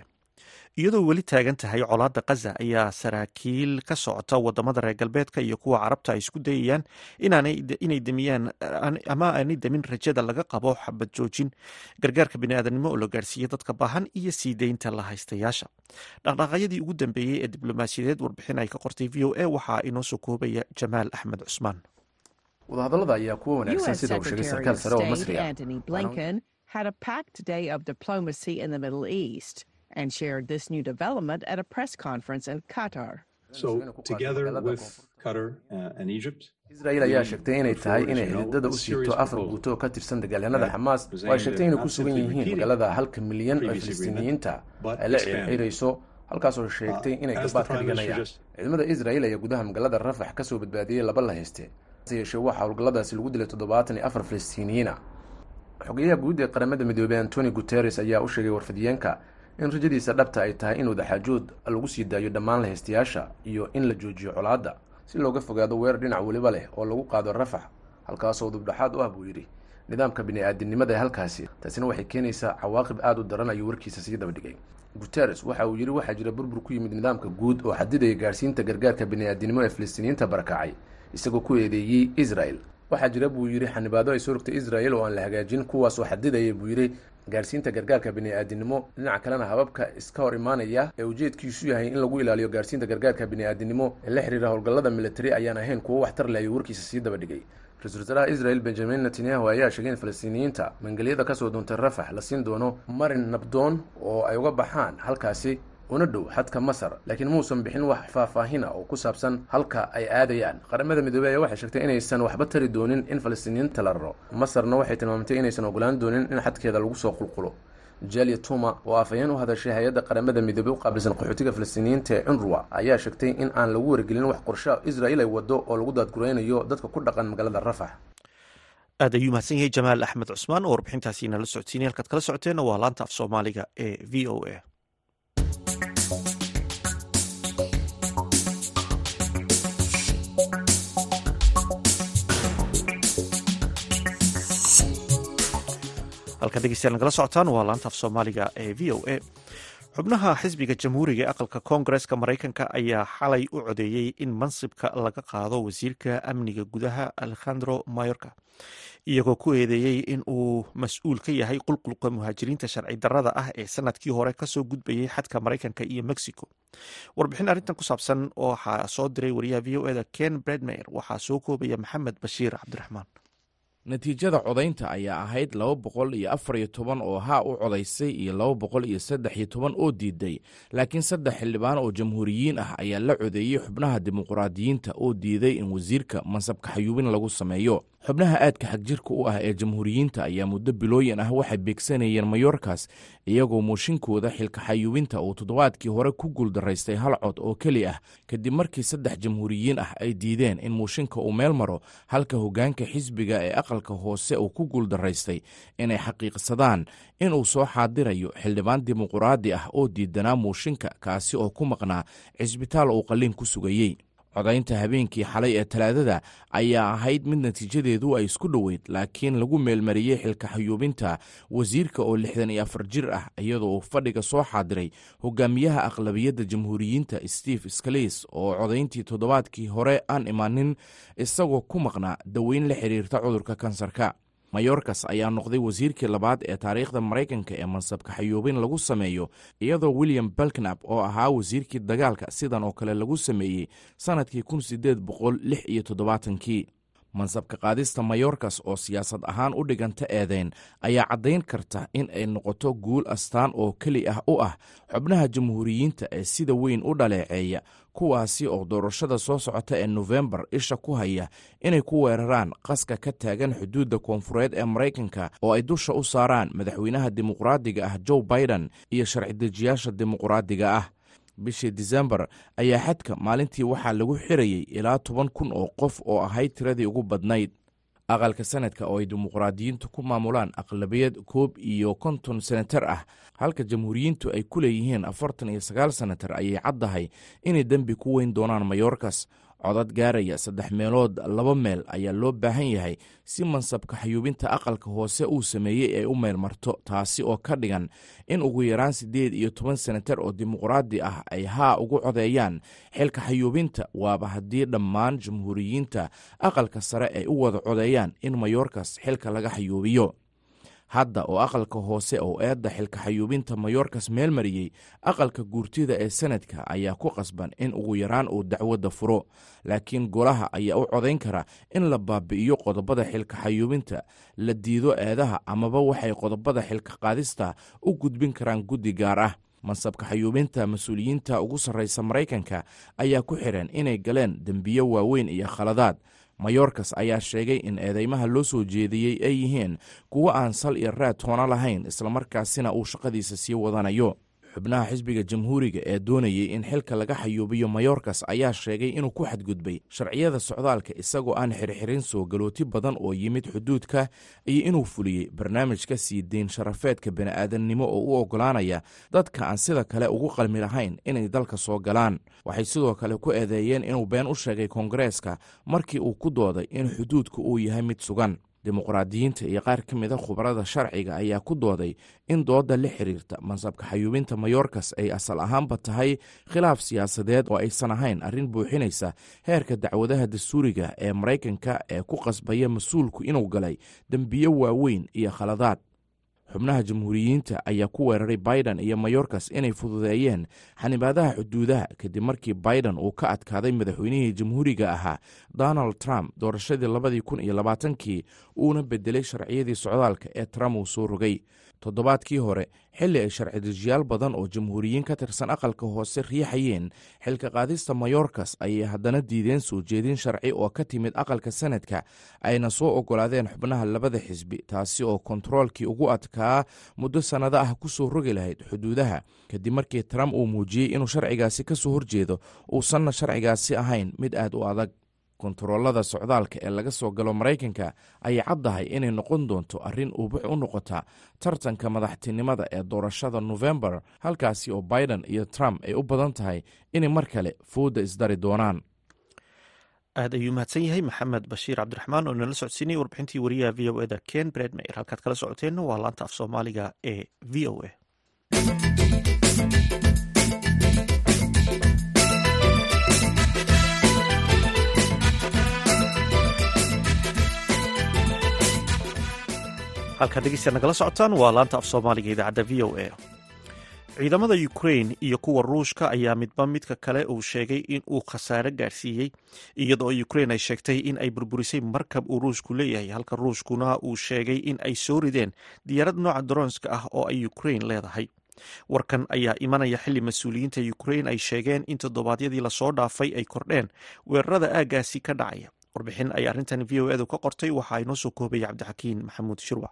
S1: Iyadoo weli taagan tahay colaadda khaza ayaa saraakiil ka socota waddamada reer galbeedka iyo kuwa carabta ay isku dayayaan inay demiyaan ama aanay demin rajada laga qabo xabad joojin. Gargaarka biniaadanimo oo la gaarsiiya dadka baahan iyo sii deynta la haystayaasha. Dhaqdhaqaaqyadii ugu dambeeyey ee diblomaasiyadeed warbixin ay ka qortay v o a waxaa inoo soo koobaya jamaal axmed cusmaan.
S7: Wadahadallada ayaa kuwa wanaagsan sida uu sheegay sarkaal sare oo masri ah
S8: had a packed day of diplomacy in the Middle East and shared this new development at a press conference in Qatar.
S9: So, together with Qatar uh, and Egypt,
S7: israel ayaa sheegtay inay tahay inay xididada u siibto afar guuto oo ka tirsan dagaalyanada xamaas oo ay sheegtay inay ku sugan yihiin magaalada halka milyan oo filistiiniyiinta ay la xiriirayso halkaasoo sheegtay inay gabaad ka dhiganayaan ciidamada israel ayaa gudaha magaalada rafax ka soo badbaadiyey laba la hayste hase yeeshee waxaa howlgalladaasi lagu dilay toddobaatan iyo afar falastiiniyiina xogeyaha guud ee qaramada midoobey antoni guteres ayaa u sheegay warfidiyeenka in rajadiisa dhabta ay tahay in wadaxaajood lagu sii daayo dhammaan lahaystayaasha iyo in la joojiyo colaadda. Si looga fogaado weerar dhinac weliba leh oo lagu qaado rafax halkaasoo dubdhaxaad u ah buu yidhi. Nidaamka bini-aadinimada ee halkaasi taasina waxay keenaysaa cawaaqib aada u daran ayuu warkiisa sii daba dhigay. Guteres waxa uu yidhi waxaa jira burbur ku yimid nidaamka guud oo xadidaya gaarsiinta gargaarka bini-aadinimo ee falastiiniyiinta barakacay isagoo ku eedeeyey israel waxaa jira buu yidhi xanibaado ay soo rogtay israel oo aan la hagaajin. Kuwaasoo xadidaya buu yidhi gaarsiinta gargaarka bini-aadinimo. Dhinaca kalena hababka iska hor imaanaya ee ujeedkiisu yahay in lagu ilaaliyo gaarsiinta gargaarka bini-aadinimo ee la xiriira howlgallada militari ayaan ahayn kuwo waxtar leh ayuu warkiisa sii daba dhigay. Ra'isul wasaaraha israel benjamin netanyahu ayaa sheegay in falastiiniyiinta mangeliyada ka soo duuntay rafax la siin doono marin nabdoon oo ay uga baxaan halkaasi una dhow xadka masar laakiin muusan bixin wax faahfaahina oo ku saabsan halka ay aadayaan. Qaramada midoobey ayaa waxay sheegtay inaysan waxba tari doonin in falastiiniyiinta la raro masarna waxay tilmaamtay inaysan ogolaan doonin in xadkeeda lagu soo qulqulo. Jalia tuma oo afhayeen u hadashay hay'adda qaramada midoobey u qaabilsan qaxootiga falastiiniyiinta ee cunruwa ayaa sheegtay in aan lagu wargelin wax qorsha israel ay wado oo lagu daadguraynayo dadka ku dhaqan magaalada rafax
S1: aad ayuu mahadsan yahay jamaal axmed cusmaan oo warbixintaasi inala socodsiinay. Halkaad kala socoteenna waa laanta af soomaaliga ee v o a halkaad dhegeystayaal nagala socotaan waa laanta af soomaaliga ee v o a xubnaha xisbiga jamhuuriga ee aqalka koongareska maraykanka ayaa xalay u codeeyey in mansibka laga qaado wasiirka amniga gudaha alekhandro mayorka iyagoo ku eedeeyey in uu mas'uul ka yahay qulqulka muhaajiriinta sharci darrada ah ee sannadkii hore ka soo gudbayay xadka maraykanka iyo mexico. Warbixin arrintan ku saabsan waxaa soo diray wariyaha v o eda ken bredmeyer waxaa soo koobaya maxamed bashiir cabdiraxmaan
S10: natiijada codaynta ayaa ahayd laba boqol iyo afar iyo toban oo haa u codaysay iyo laba boqol iyo saddex iyo toban oo diiday. Laakiin saddex xildhibaan oo jamhuuriyiin ah ayaa la codeeyey xubnaha dimuqraadiyiinta oo diiday in wasiirka mansabka xayuubin lagu sameeyo xubnaha aadka xagjirka u ah ee jamhuuriyiinta ayaa muddo bilooyin ah waxay beegsanayeen mayorkas iyagoo mooshinkooda xilka xayuubinta uu toddobaadkii hore ku guuldaraystay hal cod oo keli ah kadib markii saddex jamhuuriyiin ah ay diideen in mooshinka uu meel maro halka hoggaanka xisbiga ee aqalka hoose uu ku guuldaraystay inay xaqiiqsadaan inuu soo xaadirayo xildhibaan dimuquraadi ah oo diidanaa mooshinka kaasi oo ku maqnaa cisbitaal uu qalliin ku sugayey codaynta habeenkii xalay ee talaadada ayaa ahayd mid natiijadeedu ay isku dhoweyd laakiin lagu meelmariyey xilka xayuubinta. Wasiirka oo lixdan iyo afar jir ah iyadoo uu fadhiga soo xaadiray hogaamiyaha aqlabiyadda jamhuuriyiinta steve skaliis oo codayntii toddobaadkii hore aan imaanin isagoo ku maqnaa daweyn la xiriirta cudurka kansarka mayorkas ayaa noqday wasiirkii labaad ee taariikhda maraykanka ee mansabka xayuubin lagu sameeyo iyadoo william belknap oo ahaa wasiirkii dagaalka sidan oo kale lagu sameeyey sannadkii kun sideed boqol lix iyo toddobaatankii. Mansabka qaadista mayorkas oo siyaasad ahaan u dhiganta eedeyn ayaa caddayn karta in ay noqoto guul astaan oo keli ah u ah xubnaha jamhuuriyiinta ee sida weyn u dhaleeceeya kuwaasi oo doorashada soo socota ee nofembar isha ku haya inay ku weeraraan qaska ka taagan xuduudda koonfureed ee maraykanka oo ay dusha u saaraan madaxweynaha dimuqraadiga ah joe biden iyo sharci-dejiyaasha dimuqraadiga ah. Bishii disembar ayaa xadka maalintii waxaa lagu xirayey ilaa toban kun oo qof oo ahayd tiradii ugu badnayd aqalka sanadka oo ay dimuqraadiyiintu ku maamulaan aqlabiyad koob iyo konton senatar ah halka jamhuuriyiintu ay ku leeyihiin afartan iyo sagaal senatar ayay caddahay inay dembi ku weyn doonaan mayorkas codad gaaraya saddex meelood laba meel ayaa loo baahan yahay si mansabka xayuubinta aqalka hoose uu sameeyey ay u meel marto. Taasi oo ka dhigan in ugu yaraan siddeed iyo toban senatar oo dimuqraadi ah ay haa ugu codeeyaan xilka xayuubinta. Waaba haddii dhammaan jamhuuriyiinta aqalka sare ay u wada codeeyaan in mayorkas xilka laga xayuubiyo hadda oo aqalka hoose oo eedda xilka xayuubinta mayorkas meel mariyey aqalka guurtida ee sanadka ayaa ku qasban in ugu yaraan uu dacwadda furo. Laakiin golaha ayaa u codayn kara in la baabi'iyo qodobada xilka xayuubinta la diido eedaha amaba waxay qodobada xilka qaadista u gudbin karaan guddi gaar ah. Mansabka xayuubinta mas'uuliyiinta ugu sarraysa maraykanka ayaa ku xiran inay galeen dembiyo waaweyn iyo khaladaad mayorkas ayaa sheegay in eedeymaha loo soo jeediyey ay yihiin kuwo aan sal iyo raad toona lahayn islamarkaasina uu shaqadiisa sii wadanayo xubnaha xisbiga jamhuuriga ee doonayay in xilka laga xayuubiyo mayorkas ayaa sheegay inuu ku xadgudbay sharciyada socdaalka isagoo aan xirxirin soo galooti badan oo yimid xuduudka iyo inuu fuliyey barnaamijka sii deyn sharafeedka bani'aadamnimo oo u oggolaanaya dadka aan sida kale ugu qalmi lahayn inay dalka soo galaan. Waxay sidoo kale ku eedeeyeen inuu been u sheegay koongareeska markii uu ku dooday in xuduudku uu yahay mid sugan dimuqraadiyiinta iyo qaar ka mida khubarada sharciga ayaa ku dooday in dooda la xiriirta mansabka xayuubinta mayorkas ay asal ahaanba tahay khilaaf siyaasadeed oo aysan ahayn arrin buuxinaysa heerka dacwadaha dastuuriga ee maraykanka ee ku qasbaya mas'uulku inuu galay dembiyo waaweyn iyo khaladaad xubnaha jamhuuriyiinta ayaa ku weeraray biden iyo mayorkas inay fududeeyeen xanibaadaha xuduudaha kadib markii biden uu ka adkaaday madaxweynihii jamhuuriga ahaa donald trump doorashadii labadii kun iyo labaatankii uuna bedelay sharciyadii socdaalka ee trump uu soo rogay. Toddobaadkii hore xilli ay sharci-dejiyaal badan oo jamhuuriyiin ka tirsan aqalka hoose riixayeen. Xilka qaadista mayorkas ayay haddana diideen soo jeedin sharci oo ka timid aqalka sanadka ayna soo oggolaadeen xubnaha labada xisbi taasi oo kontaroolkii ugu adkaa muddo sannado ah ku soo rogi lahayd xuduudaha. Kadib markii trump uu muujiyey inuu sharcigaasi ka soo horjeedo uusanna sharcigaasi ahayn mid aad u adag kontaroolada socdaalka ee laga soo galo maraykanka ayay caddahay inay noqon doonto arrin uubux u noqota tartanka madaxtinimada ee doorashada nofembar halkaasi oo biden iyo trump ay u badan tahay inay mar kale fooda isdari doonaan.
S1: Aad ayuu mahadsan yahay maxamed bashiir cabdiraxmaan oo nala socodsiinayay warbixintii wariyaha v o eda ken. Bredmeyer halkaad kala socoteenna waa laanta af soomaaliga ee v o a halkaad dhegeysta nagala socotaan waa laanta af soomaaliga idaacadda v o a. Ciidamada ukrain iyo kuwa ruushka ayaa midba midka kale uu sheegay in uu khasaare gaarsiiyey iyadoo ukrain ay sheegtay in ay burburisay markab uu ruushku leeyahay halka ruushkuna uu sheegay in ay soo rideen diyaarad nooca daroonska ah oo ay ukrain leedahay. Warkan ayaa imanaya xili mas'uuliyiinta ukrain ay sheegeen in toddobaadyadii la soo dhaafay ay kordheen weerarada aaggaasi ka dhacaya. Warbixin ay arrintan v o edu ka qortay waxaa inoo soo koobaya cabdixakiin maxamuud shirwac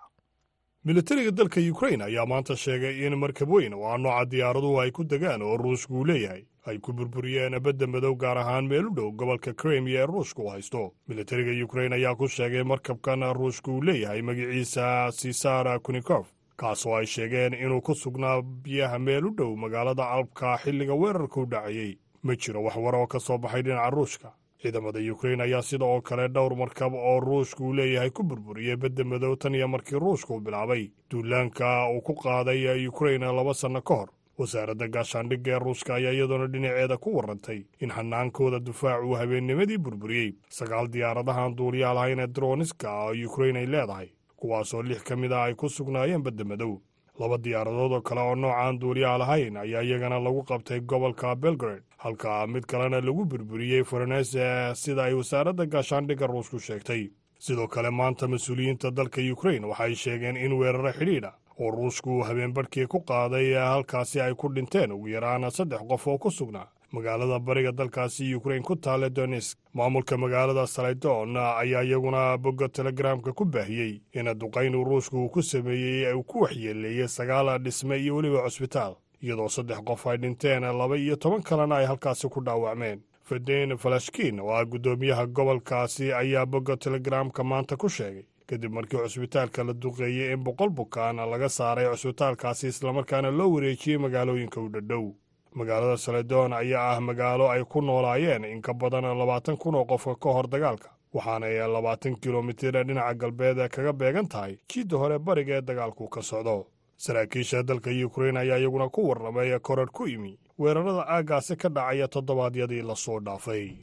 S11: militariga dalka ukrain ayaa maanta sheegay in markab weyn oo ah nooca diyaaraduhu ay ku degaan oo ruushku uu leeyahay ay ku burburiyeen badda madow gaar ahaan meel u dhow gobolka kremiya ee ruushka u haysto. Militariga ukrain ayaa ku sheegay markabkan ruushka uu leeyahay magiciisa sisara kunikof kaasoo ay sheegeen inuu ku sugnaa biyaha meel u dhow magaalada alabka xilliga weerarka u dhacayey ma jiro wax war oo ka soo baxay dhinaca ruushka ciidamada ukrain ayaa sida oo kale dhowr markab oo ruushka uu leeyahay ku burburiyey badda madow tan iyo markii ruushka uu bilaabay. Duulaanka uu ku qaaday ukrain laba sanno ka hor wasaaradda gaashaandhigga ee ruushka ayaa iyadoona dhinaceeda ku warrantay in xanaankooda uu habeennimadii burburiyey. Sagaal diyaaradahan duuliyaha lahayn ee droniska oo ukrain ay leedahay kuwaasoo lix ka mid ah ay ku sugnaayeen badda madow laba diyaaradood oo kale oo noocaan duuliyaha lahayn ayaa iyagana lagu qabtay gobolka belgrade halka mid kalena lagu burburiyey faranese sida ay wasaaradda gaashaandhigga ruushku sheegtay. Sidoo kale maanta mas'uuliyiinta dalka ukrain waxay sheegeen in weeraro xidhiidha oo ruushku uu habeenbarhkii ku qaaday halkaasi ay ku dhinteen ugu yaraan saddex qof oo ku sugnaa magaalada bariga dalkaasi ukrain ku taale donesk maamulka magaalada salaydoon ayaa iyaguna bogga telegaraamka ku baahiyey in duqaynu ruushka uu ku sameeyey uu ku waxyeeleeyey sagaal dhisme iyo weliba cusbitaal iyadoo saddex qof ay dhinteen laba iyo toban kalena ay halkaasi ku dhaawacmeen. Feden falashkin oo ah guddoomiyaha gobolkaasi ayaa bogga telegaraamka maanta ku sheegay kadib markii cusbitaalka la duqeeyey in boqol bukaan laga saaray cusbitaalkaasi islamarkaana loo wareejiyey magaalooyinka u dhadhow magaalada saledon ayaa ah magaalo ay ku noolaayeen in ka badan labaatan kun oo qofka ka hor dagaalka waxaanay labaatan kilomitir dhinaca galbeed kaga beegan tahay jiidda hore bariga ee dagaalku ka socdo. Saraakiisha dalka ukrain ayaa iyaguna ku warramay korarh ku yimi weerarada aaggaasi ka dhacaya toddobaadyadii la soo dhaafay.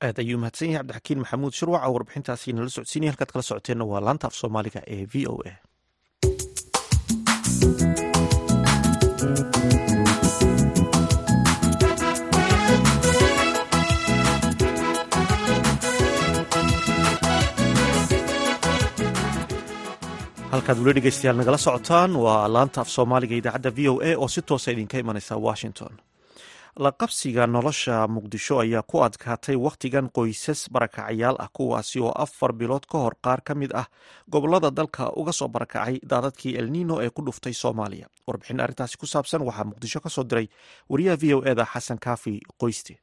S1: Aad ayuu mahadsan yahay cabdixakiin maxamuud shirwaca warbixintaasi nala socodsiinaya halkaad kala socoteenna waa laanta af soomaaliga ee v o a halkaad weli dhegeystayaal nagala socotaan waa laanta af soomaaliga idaacadda v o a oo si toosa idinka imanaysa washington. La qabsiga nolosha muqdisho ayaa ku adkaatay wakhtigan qoysas barakacyaal ah kuwaasi oo afar bilood ka hor qaar ka mid ah gobollada dalka uga soo barakacay daadadkii elnino ee ku dhuftay soomaaliya. Warbixin arrintaasi ku saabsan waxaa muqdisho ka soo diray wariyaha v o eda xasan kaafi qoyste.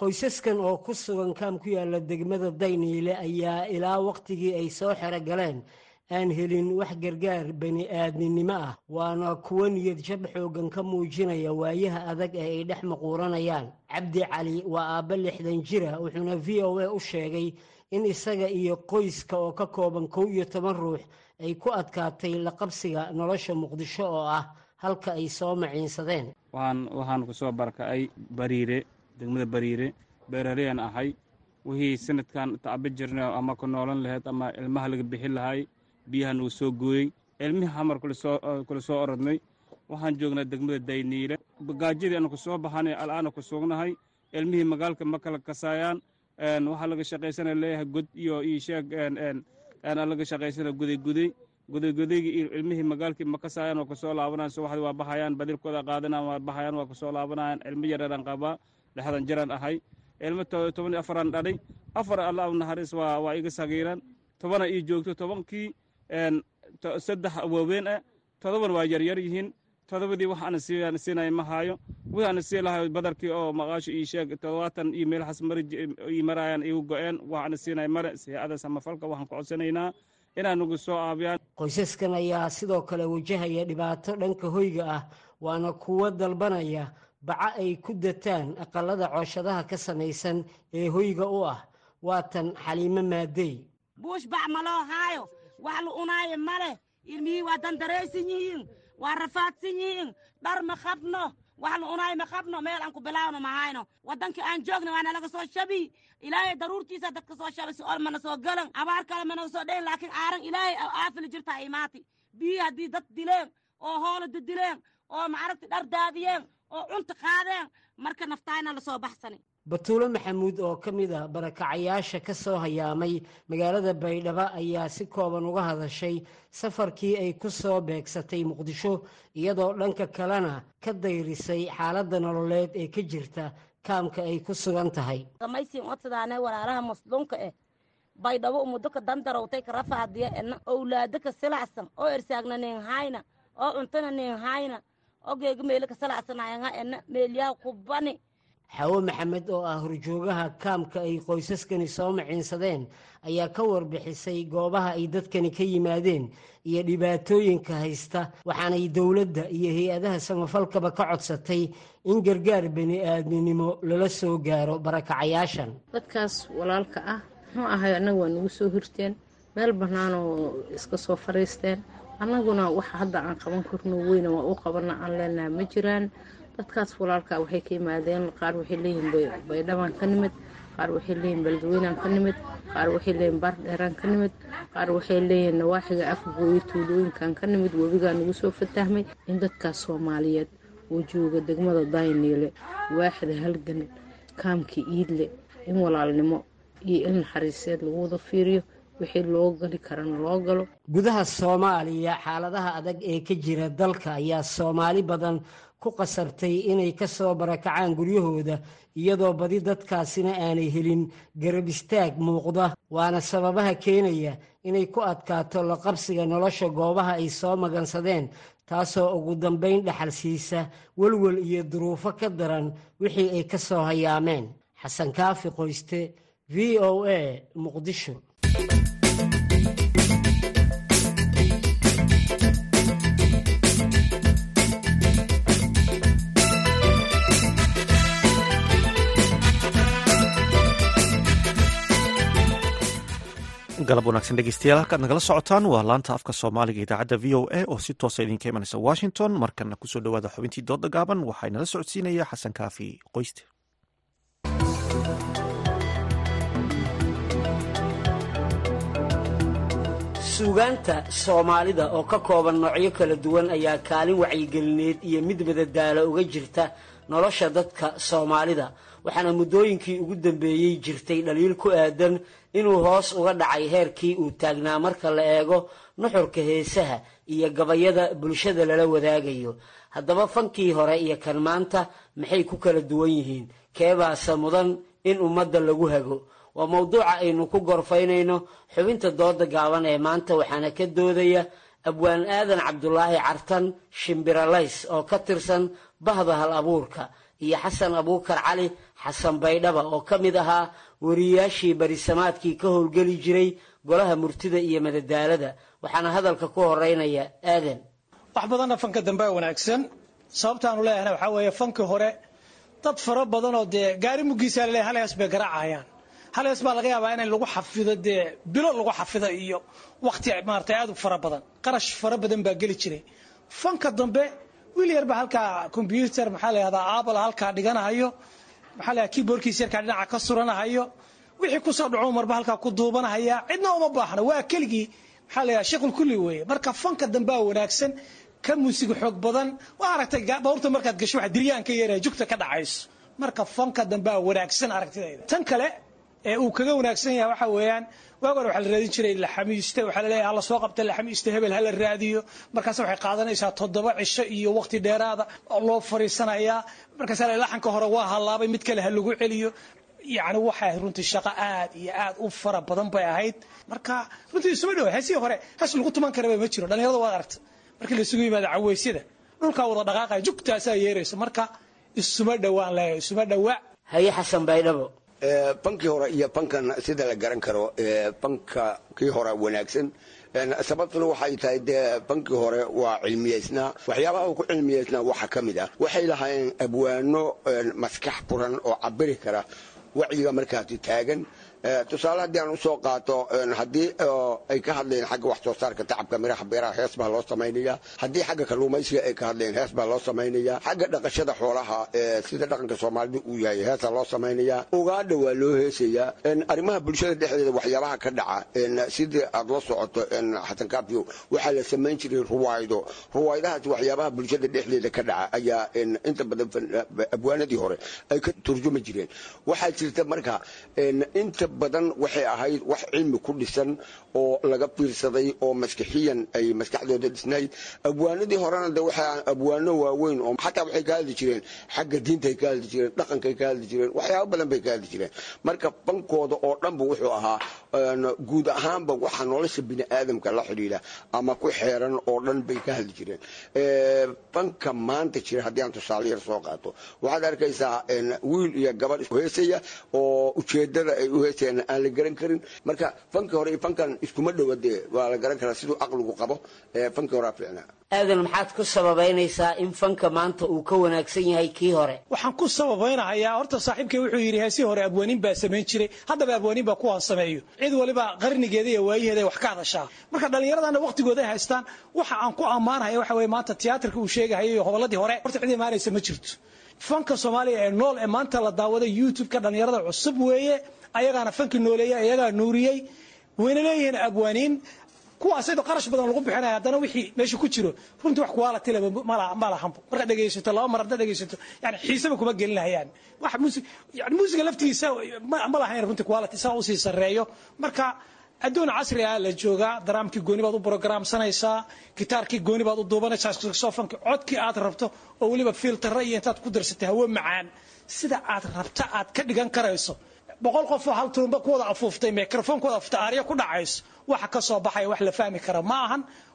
S12: Qoysaskan oo ku sugan kaam ku yaalla degmada dayniile ayaa ilaa wakhtigii ay soo xero galeen aan helin wax gargaar bani aadminimo ah. Waana kuwo niyad jab xoogan ka muujinaya waayaha adag ee ay dhex maquuranayaan. Cabdi cali waa aabba lixdan jira wuxuuna v o a u sheegay in isaga iyo qoyska oo ka kooban kow iyo toban ruux ay ku adkaatay la qabsiga nolosha muqdisho oo ah halka ay soo maciinsadeen.
S13: Waxaan ku soo barakacay bariire degmada bariire beerareyaan ahay. Wixii sanadkan tacbi jirnay ama ku noolan lahayd ama ilmaha laga bixin lahay biyaha nagu soo gooyey. Ilmihii xamar kula soo orodnay waxaan joognaa degmada dayniile. Gaajadii aanu ku soo baxanay al'aana ku sugnahay. Ilmihii magaalka ma kala kasaayaan. Waxaa laga shaqaysana leeyahay god iyo io sheeg laga shaqaysana gudayguday gudaygodaygi iyo ilmihii magaalkii ma kasaayaan waa ku soo laabanayaan. Subaxdii waa baxayaan badilkooda qaadanayaan waa baxayaan waa ku soo laabanayaan. Ilmo yareeraan qabaa lixdan jiraan ahay. Ilmo toban afaraan dhalay afar alla u naxariis waa iga sagiiran tobana ii joogto tobankii saddex waaweyn ah todoban waa yaryar yihiin. Todobadii wax ana siinaya ma haayo. Wixii ana sii lahayo badarkii oo maqaasho ii sheeg todobaatan iyo meelahaas ii marayaan igu go-een. Wax ana siinaya mare sihaada samafalka waxaan ku codsanaynaa inaa nagu soo aabiyaan.
S12: Qoysaskan ayaa sidoo kale wajahaya dhibaato dhanka hoyga ah waana kuwo dalbanaya baca ay ku dataan aqalada cooshadaha ka samaysan ee hoyga u ah. Waatan xaliimo maadey.
S14: Buush bac ma loo haayo wax la unaayo ma leh ilmihii waa dandaraysan yihiin waa rafaadsan yihiin dhar ma qabno. Wax la unaayo ma qabno. Meel aan ku bilaawno ma hayno. Waddankii aan joogna waana laga soo shabi. Ilaahay daruurtiisa dadka soo shabay si ol mana soo galan. Abaar kale managa soo dhayn laakiin aaran ilaahay aafili jirtaa imaati biyii haddii dad dileen oo hoolo didileen oo macaragti dhar daadiyeen oo cunta qaadeen marka naftaayna la soo baxsani
S12: batuulo maxamuud oo ka mid ah barakacayaasha ka soo hayaamay magaalada baydhabo ayaa si kooban uga hadashay safarkii ay ku soo beegsatay muqdisho iyadoo dhanka kalena ka dayrisay xaaladda nololeed ee ka jirta kaamka ay ku sugan tahay.
S14: Samaysiin odsadaane walaalaha masluunka eh. Baydhabo muddo ka dandarowtay ka rafaadiya ena owlaado ka silacsan oo ersaagna nin oo cuntana nin oo geega meelo ka silacsanayanga ena meelyaha kubani
S12: xawo maxamed oo ah horjoogaha kaamka ay qoysaskani soo maciinsadeen ayaa ka warbixisay goobaha ay dadkani ka yimaadeen iyo dhibaatooyinka haysta waxaanay dowladda iyo hay'adaha samafalkaba ka codsatay in gargaar bani aadminimo lala soo gaaro barakacayaashan
S15: dadkaas walaalka ah muxuu ahay annaga waa nagu soo hirteen meel bannaanoo iska soo fadhiisteen annaguna waxa hadda aan qaban karno weyna waa u qabana aan leenaha ma jiraan dadkaas walaalka waxay ka yimaadeen qaar waxay leeyihiin baydhabaan ka nimid qaar waxay leeyihiin beledweynaan ka nimid qaar waxay leeyihiin baardheeraan ka nimid qaar waxay leeyihiin nawaaxiga afgooyo tuulooyinkan ka nimid webigaa nagu soo fatahmay in dadkaas soomaaliyeed oo jooga degmada dayniile waaxda halgan kaamka iidle in walaalnimo iyo il naxariiseed lagu wada fiiriyo wixii loo gali karana loo galo.
S12: Gudaha soomaaliya xaaladaha adag ee ka jira dalka ayaa soomaali badan ku qasabtay inay ka soo barakacaan guryahooda iyadoo badi dadkaasina aanay helin garab istaag muuqda. Waana sababaha keenaya inay ku adkaato la qabsiga nolosha goobaha ay soo magansadeen taasoo ugu dambayn dhaxal siisa welwel iyo duruufo ka daran wixii ay ka soo hayaameen. Xasan kaafi qoyste v o a muqdisho
S1: galab wanaagsan dhegeystayaal halkaad nagala socotaan waa laanta afka soomaaliga idaacadda v o a oo si toosa idinka imanaysa washington. Markana ku soo dhowaada xubintii dooda gaaban waxaa inala socodsiinaya xasan kaafi qoyste
S12: suugaanta soomaalida oo ka kooban noocyo kala duwan ayaa kaalin wacyigelineed iyo mid madadaalo uga jirta nolosha dadka soomaalida. Waxaana muddooyinkii ugu dambeeyey jirtay dhaliil ku aadan inuu hoos uga dhacay heerkii uu taagnaa marka la eego nuxurka heesaha iyo gabayada bulshada lala wadaagayo. Haddaba fankii hore iyo kan maanta maxay ku kala duwan yihiin? Keebaase mudan in ummadda lagu hago waa mowduuca aynu ku gorfaynayno xubinta dooda gaaban ee maanta waxaana ka doodaya abwaan aadan cabdulaahi cartan shimbiralays oo ka tirsan bahda hal abuurka iyo xasan abuukar cali xasan baydhaba oo ka mid ahaa wariyaashii barisamaadkii ka howlgeli jiray golaha murtida iyo madadaalada. Waxaana hadalka ku horeynaya aadan.
S16: Wax badanna fanka dambe wanaagsan. Sababtaanu leeyahna waxaa weeye fankii hore dad fara badanoo dee gaari mugiisa la leeyahay hal hees bay garaacayaan hal hees baa laga yaabaa in lagu xafido dee bilo lagu xafido iyo wakti maarata aad u fara badan. Qarash fara badan baa geli jiray. Fanka dambe wiil yarba halkaa combyuter maxaa layahdaa apple halkaa dhiganahayo maxaa layaha keyboardkiisa yarkaa dhinaca ka suranahayo. Wixii ku soo dhaco marba halkaa ku duubanahaya cidna uma baahna waa keligii maxaa layaha shaqul kulli weeye. Marka fanka dambea wanaagsan ka muusiga xoog badan. Waa aragtay bawrta markaad gasho waxa diryaan ka yeeraya jugta ka dhacayso. Marka fanka dambea wanaagsan aragtidayda tan kale ee uu kaga wanaagsan yahay waxa weeyaan waag hore waxaa la raadin jiray laxamiiste waxaa la leeyahay hala soo qabta laxamiiste hebel hala raadiyo. Markaas waxay qaadanaysaa toddoba cisho iyo waqti dheeraada oo loo fariisanayaa. Markaas laxanka hore waa halaabay mid kale ha lagu celiyo. Yacni waxay runtii shaqo aad iyo aad u fara badan bay ahayd. Marka runtii isuma dhowa heesihii hore hees lagu tuman karaba ma jiro dhalinyarada waad aragta markii laisugu yimaado caweysyada dhulkaa wada dhaqaaqaya jugtaasaa yeeraysa marka isuma dhowaan leeyahay isuma dhowaa.
S12: Haye xasan baydhabo
S17: bankii hore iyo bankan sida la garan karo banka kii hore wanaagsan. Sababtuna waxay tahay dee bankii hore waa cilmiyeysnaa waxyaabaha uu ku cilmiyeysnaa waxaa ka mid ah. Waxay lahaayeen abwaano maskax buran oo cabiri kara wacyiga markaasi taagan tusaale haddii aan u soo qaato haddii ay ka hadlayeen xagga wax soo saarka tacabka miraha beeraha hees baa loo samaynaya haddii xagga kalluumaysiga ay ka hadlayeen hees baa loo samaynaya xagga dhaqashada xoolaha sida dhaqanka soomaalida uu yahay heesaa loo samaynaya ugaadha waa loo heesayaa. Arrimaha bulshada dhexdeeda waxyaabaha ka dhaca sidii aad la socoto xasan kaafiyo waxaa la samayn jiray ruwaaydo ruwaaydahaas waxyaabaha bulshada dhexdeeda ka dhaca ayaa inta badan abwaanadii hore ay ka turjumi jireen. Waxaa jirta marka inta badan waxay ahayd wax cilmi ku dhisan oo laga fiirsaday oo maskixiyan ay maskaxdooda dhisnayd. Abwaanadii horena de waxaa abwaano waaweyn oo xataa waxay ka hadli jireen xagga diintay ka hadli jireen dhaqankay ka hadli jireen waxyaabo badan bay ka hadli jireen. Marka bankooda oo dhanba wuxuu ahaa guud ahaanba waxa nolosha bini aadamka la xidhiidha ama ku xeeran oo dhan bay ka hadli jireen. Banka maanta jira haddii aan tusaale yar soo qaato. Waxaad arkaysaa wiil iyo gabadh heesaya oo ujeedada ay u heesayaan aan la garan karin. Marka fankii hore iyo fankan iskuma dhowa dee waa la garan karaa siduu caqligu qabo. Fankii horea fiicnaa.
S12: Aadan maxaad ku sababaynaysaa in fanka maanta uu ka wanaagsan yahay kii hore?
S16: Waxaan ku sababaynahayaa horta saaxiibkay wuxuu yidhi heesii hore abwaaniin baa samayn jiray. Haddaba abwaaniin baa kuwaan sameeyo cid waliba qarnigeeda iyo waayaheeda wax ka hadashaa. Marka dhallinyaradana waqtigooda ay haystaan waxa aan ku ammaanhaya waxa weye maanta tiyaatarka uu sheegahayo iyo hobolladii hore horta cid imaanaysa ma jirto. Fanka soomaaliya ee nool ee maanta la daawada youtube-ka dhallinyarada cusub weeye ayagaana fanki nooleeyey ayagaa nuuriyey wayna leeyihiin abwaaniin. Kuwaasaydo qarash badan lagu bixinaya haddana wixii meesha ku jiro runtii wax kuwaalati leba ma lahanbo markaad dhegaysato laba mar haddaad dhegaysato yani xiisaba kuma gelinahayaan. Wax muusig yani muusiga laftiisa ma lahayn runtii kuwaalati saa u sii sarreeyo. Marka adduun casri ah la joogaa daraamkii gooni baad u brogramsanaysaa gitaarkii gooni baad u duubanaysaa sofanki codkii aad rabto oo weliba filtara iyo intaad ku darsatay hawo macaan. Sida aad rabta aad ka dhigan karayso boqol qof oo hal turumba ku wada afuuftay microfonkooda afuuftay aarya ku dhacayso waxa ka soo baxaya wax la fahmi kara ma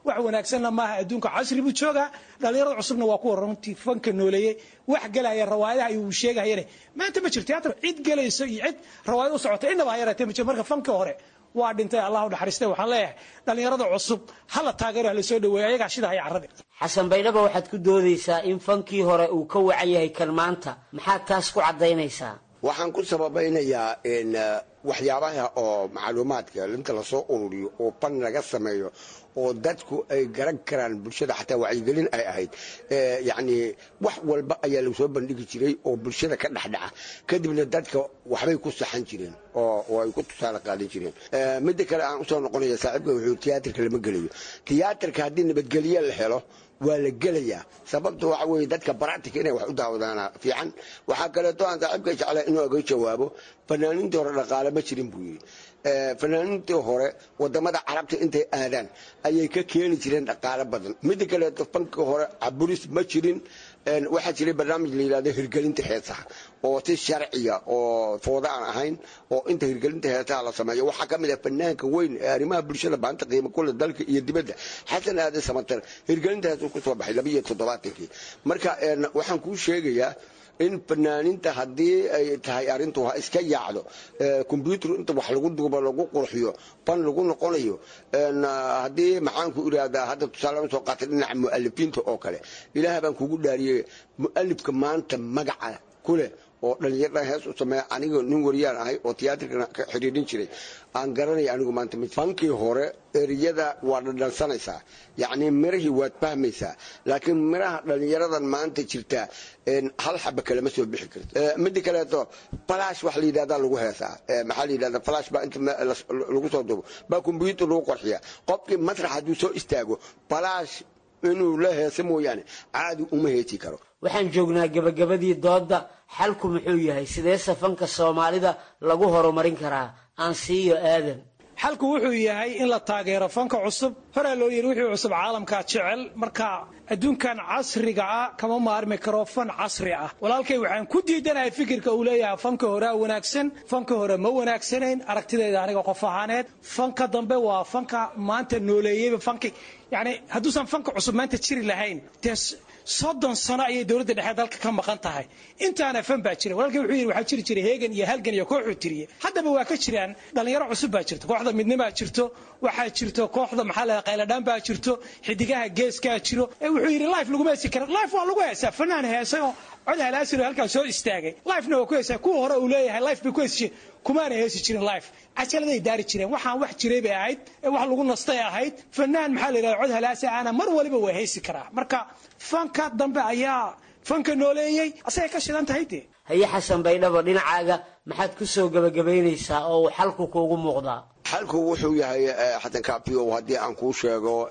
S16: wax wanaagsanna maaha adduunka casri buu joogaa dhallinyarada cusubna waa kuwa runtii fanka nooleeyey wax gelaya rawaayadaha uu sheegahayane maanta ma jirto tiyaatar cid gelayso iyo cid rawaayad u socota innaba ha ma jirto marka fanka hore waa dhintay allah u naxariistay waxaan leeyahay dhallinyarada cusub hala taageero hala soo ayagaa shida haya
S12: xasan baydhaba waxaad ku doodaysaa in fankii hore uu ka wacan yahay kan maanta maxaad taas ku caddaynaysaa
S17: waxaan ku sababaynayaa waxyaabaha oo macluumaadka inta la soo ururiyo oo ban laga sameeyo oo dadku ay garan karaan bulshada xataa wacyigelin ay ahayd. Yacni wax walba ayaa lagu soo bandhigi jiray oo bulshada ka dhexdhaca. Kadibna dadka waxbay ku saxan jireen oo ay ku tusaale qaadan jireen. Midda kale aan u soo noqonaya saaxiibka wuxuu tiyaatarka lama gelayo. Tiyaatarka haddii nabadgelye la helo waa la gelayaa. Sababta waxa weeye dadka baractika inay wax u daawadaana fiican. Waxaa kaleeto aan saaxiibka jeclaa inuu aga jawaabo. Fanaaniintii hore dhaqaale ma jirin buu yidhi. Fanaaniintii hore waddamada carabta intay aadaan ayay ka keeni jireen dhaqaalo badan. Mida kaleeto fankii hore caburis ma jirin waxaa jiray barnaamij la yidhahdo hirgelinta heesaha oo si sharciya oo fooda aan ahayn oo inta hirgelinta heesaha la sameeyo. Waxaa ka mid ah fanaanka weyn ee arrimaha bulshada baanta qiimo kule dalka iyo dibadda. Xasan aadan samatar hirgelinta heesuu ku soo baxay labiyo toddobaatankii marka waxaan kuu sheegayaa in fanaaninta haddii ay tahay arrintu ha iska yaacdo kombyuutar inta wax lagu duubo lagu qurxiyo fan lagu noqonayo haddii maxaanku irahdaa hadda tusaale soo qaatay dhinaca mu'alifiinta oo kale ilaah baan kugu dhaariyey mu'alifka maanta magaca kuleh oo dhalinyarada hees u sameeya aniga nin wariyaan ahay oo tiyaatarkana ka xidhiidhin jiray. Aan garanaya anigu maanta fankii hore eriyada waa dhadhansanaysaa yacni mirahii waad fahmaysaa. Laakiin miraha dhalinyaradan maanta jirtaa hal xaba kalema soo bixi karto. Mida kaleeto falash wax la yidhahdaa lagu heesaa. Maxaa la yidhahdaa falash baa inta lagu soo duubo baa kombyuutar lagu qorxiya qofkii masrax hadduu soo istaago falash inuu la heesa mooyaane caadi uma heesi karo.
S12: Waxaan joognaa gebagabadii doodda xalku muxuu yahay sidee safanka soomaalida lagu horumarin karaa? Aan siiyo aadan
S16: xalku wuxuu yahay in la taageero fanka cusub. Horaa loo yidhi wixii cusub caalamkaa jecel. Marka adduunkan casriga ah kama maarmi karo fan casri ah. Walaalkay waxaan ku diidanahay fikirka uu leeyahay fanka horea wanaagsan fanka hore ma wanaagsanayn aragtidayda aniga qof ahaaneed. Fanka dambe waa fanka maanta nooleeyeyba fanki yani hadduusan fanka cusub maanta jiri lahayn soddon sano ayay dowladda dhexe dalka ka maqan tahay. Intaana fan baa jira. Walaalkay wuxuu yidhi waxaa jiri jiray heegan iyo halgan iyo kooxuu tiriye. Haddaba waa ka jiraan dhallinyaro cusub baa jirto kooxda midnimaa jirto waxaa jirto kooxda maxaa la qayladhaan baa jirto xidigaha geeskaa jiro. Wuxuu yidhi life laguma kara life waa lagu heesaa fanaan heesay oo cod halaasiro halkaas soo istaagay. Lifena waa ku heesaa kuwa hore uu leeyahay life bay ku heesi jireen kumaana heesi jirin life. Cajaladay daari jireen. Waxaan wax jiray bay ahayd ee wax lagu nastay ahayd. Fanaan maxaa la yidhahda cod halaasa ana mar waliba waa heesi karaa. Marka fanka dambe ayaa fanka nooleeyey asagay ka shidan tahay dee.
S12: Haye xasan baydhabo dhinacaaga maxaad ku soo gebagabaynaysaa oo uu xalku kuugu muuqdaa?
S17: Xalku wuxuu yahay xasan kaafiyow haddii aan kuu sheego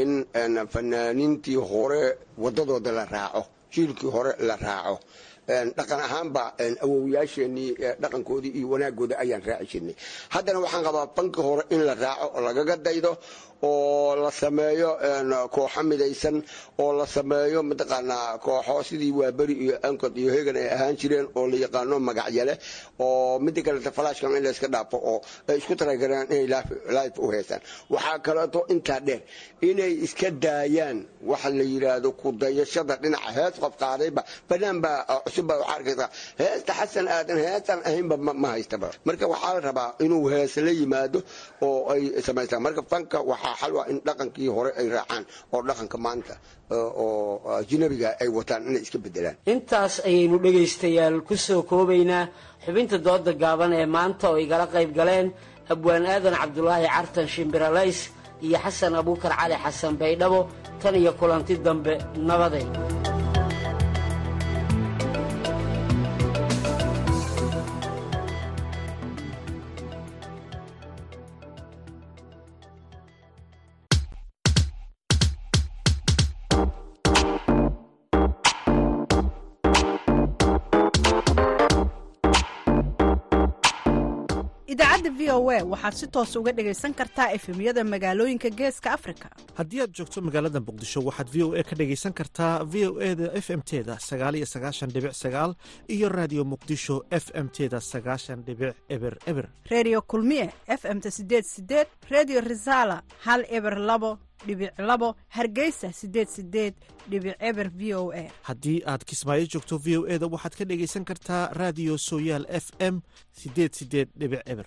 S17: in fanaaniintii hore wadadooda la raaco jiilkii hore la raaco dhaqan ahaanba awowyaasheenii dhaqankoodii iyo wanaagooda ayaan raaci jirnay haddana waxaan qabaa bankii hore in la raaco oo lagaga daydo oo la sameeyo kooxo midaysan oo la sameeyo mataqaanaa kooxo sidii waaberi iyo ancod iyo hegan ay ahaan jireen oo la yaqaano magacyale oo mida kaleta falashkan in layska dhaafo oo ay isku talagaraan inay life u heesaan waxaa kaleeto intaa dheer inay iska daayaan waxa la yidhaahdo kudayashada dhinaca hees qof qaadayba baa cusubba heesta xasan aadan heestan ahaynba ma haystaba marka waxaa la rabaa inuu hees la yimaado oo ay samaystaan. Marka fanka waxaa xal waa in dhaqankii hore ay raacaan oo dhaqanka maanta oo ajnabiga ay wataan inay iska bedelaan
S12: intaas ayaynu dhegaystayaal ku soo koobaynaa. Xubinta dooda gaaban ee maanta oo igala qayb galeen abwaan aadan cabdulaahi cartan shimbiralays iyo xasan abuukar cali xasan baydhabo tan iyo kulanti dambe nabaday
S18: idaacadda v o a waxaad si toos uga dhegaysan kartaa efemyada magaalooyinka geeska afrika.
S1: Haddii aad joogto magaalada muqdisho waxaad v o a ka dhegaysan kartaa v o e da f m teda sagaaliyo sagaashan dhibic sagaal iyo raadiyo muqdisho f m teda sagaashan dhibic eber eber.
S18: Reediyo kulmiye f m ta sideed sideed reediyo risaala hal eber labo dhibic labo hargeysa sideed sideed dhibic eber v o a.
S1: Haddii aad kismaayo joogto v o e da waxaad ka dhegaysan kartaa raadiyo sooyaal f m sideed sideed dhibic eber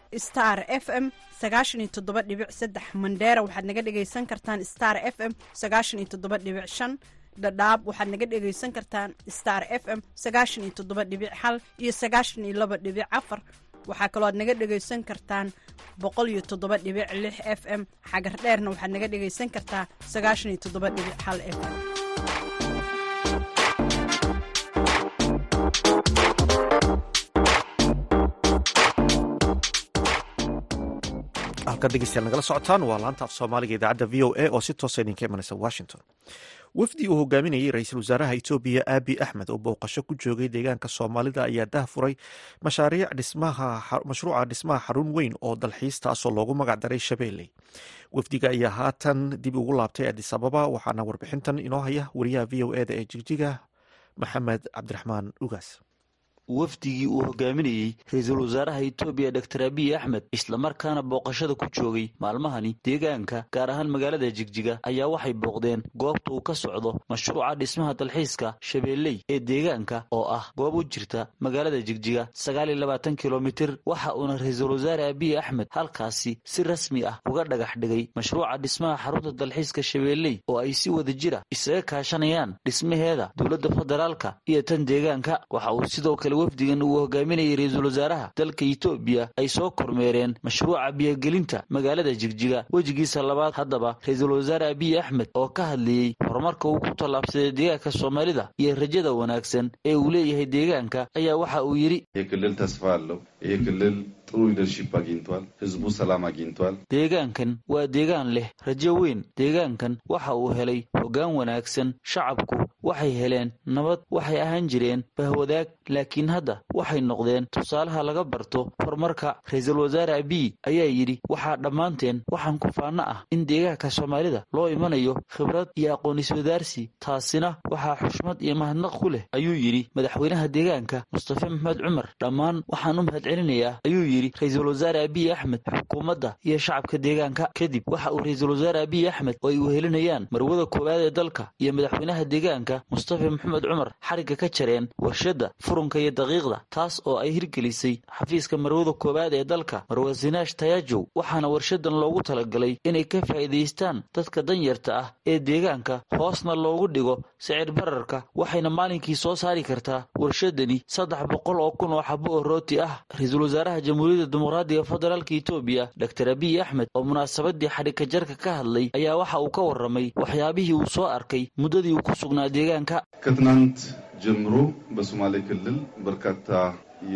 S18: star f m sagaashan iyo mandheera waxaad naga dhegaysan kartaan star f m sagaashan dhadhaab waxaad naga dhegaysan kartaan star f m sagaashan iyo iyo sagaashan afar. Waxaa kaloo aad naga dhegaysan kartaan boqol f m. Xagar dheerna waxaad naga dhegaysan kartaa sagaashan f m
S1: halkaad dhegeystayaal nagala socotaan. Waa laanta af soomaaliga idaacadda v o a oo si toosa idinka imanaysa washington. Wafdi uu hogaaminayay ra'iisul wasaaraha etoobiya aabi axmed oo booqasho ku joogay deegaanka soomaalida ayaa dah furay mashaariic mashruuca dhismaha xarun weyn oo dalxiistaasoo loogu magac daray shabeelley wafdiga ayaa haatan dib ugu laabtay adis ababa waxaana warbixintan inoo haya wariyaha v o eda ee jigjiga maxamed cabdiraxmaan ugaas
S19: wafdigii uu hogaaminayey ra'iisul wasaaraha etoobiya doktor abiy axmed islamarkaana booqashada ku joogay maalmahani deegaanka gaar ahaan magaalada jigjiga ayaa waxay booqdeen goobta uu ka socdo mashruuca dhismaha dalxiiska shabeelley ee deegaanka oo ah goob u jirta magaalada jigjiga sagaal iyo labaatan kilomitir waxa uuna ra'iisul wasaare abiy axmed halkaasi si rasmi ah uga dhagax dhigay mashruuca dhismaha xarunta dalxiiska shabeelley oo ay si wada jira isaga kaashanayaan dhismaheeda dowladda federaalka iyo tan deegaanka. Waxa uu sidoo kale wafdigan uu hogaaminayay ra'iisul wasaaraha dalka etoobiya ay soo kormeereen mashruuca biyogelinta magaalada jigjiga. Wejigiisa labaad haddaba ra'iisul wasaare abiy axmed oo ka hadlayey horumarka uu ku tallaabsaday deegaanka soomaalida iyo rajada wanaagsan ee uu leeyahay deegaanka ayaa waxa uu yidhi
S20: ይህ ክልል ተስፋ አለው ይህ ክልል ጥሩ ሊደርሺፕ አግኝቷል ህዝቡ ሰላም አግኝቷል
S19: deegaankan waa deegaan leh rajo weyn deegaankan waxa uu helay hoggaan wanaagsan shacabku waxay heleen nabad waxay ahaan jireen bahwadaag laakiin hadda waxay noqdeen tusaalaha laga barto horumarka ra-iisul wasaare abiy ayaa yidhi waxaa dhammaanteen waxaan ku faanno ah in deegaanka soomaalida loo imanayo khibrad iyo aqoon-iswadaarsi taasina waxaa xushmad iyo mahadnaq ku leh ayuu yidhi madaxweynaha deegaanka mustafe maxmed cumar dhammaan waxaan u mahadcelinayaa ayuu yidhi ra'iisul wasaare abiy axmed. Xukuumadda iyo shacabka deegaanka kadib waxa uu ra'iisul wasaare abiy axmed oo ay wehelinayaan marwada koowaad ee dalka iyo madaxweynaha deegaanka mustafe maxamed cumar xarigga ka jareen warshadda furunka iyo daqiiqda taas oo ay hirgelisay xafiiska marwada koowaad ee dalka marwa sinaash tayajow waxaana warshadan loogu talagalay inay ka faa'iidaystaan dadka danyarta ah ee deegaanka hoosna loogu dhigo sicir bararka waxayna maalinkii soo saari kartaa warshadani saddex boqol oo kun oo xabo oo rooti ah ra-iisul wasaaraha jamhuuriyadda dimuqraadiga federaalka etoobiya doktor abiy axmed oo munaasabadii xadhigka jarka ka hadlay ayaa waxa uu ka warramay waxyaabihii uu soo arkay muddadii uu ku sugnaa deegaanka
S20: ከትናንት ጀምሮ በሶማሌ ክልል በርካታ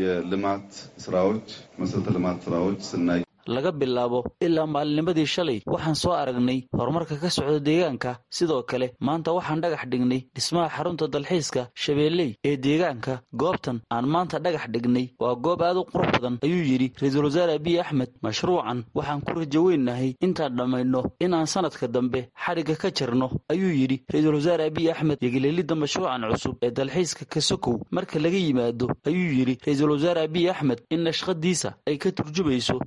S20: የልማት ስራዎች መሰረተ ልማት ስራዎች ስናይ
S19: laga bilaabo ilaa maalinimadii shalay. Waxaan soo aragnay horumarka ka socda deegaanka. Sidoo kale maanta waxaan dhagax dhignay dhismaha xarunta dalxiiska shabeelley ee deegaanka. Goobtan aan maanta dhagax dhignay waa goob aad u qurux badan ayuu yidhi ra'iisul wasaare abiy axmed mashruucan. Waxaan ku rajo weynahay intaan dhammayno inaan sanadka dambe xadhigga ka jarno ayuu yidhi ra'iisul wasaare abiy axmed. Yegeleelidda mashruucan cusub ee dalxiiska kasokow marka laga yimaado ayuu yidhi ra'iisul wasaare abiy axmed in nashqadiisa ay ka turjumayso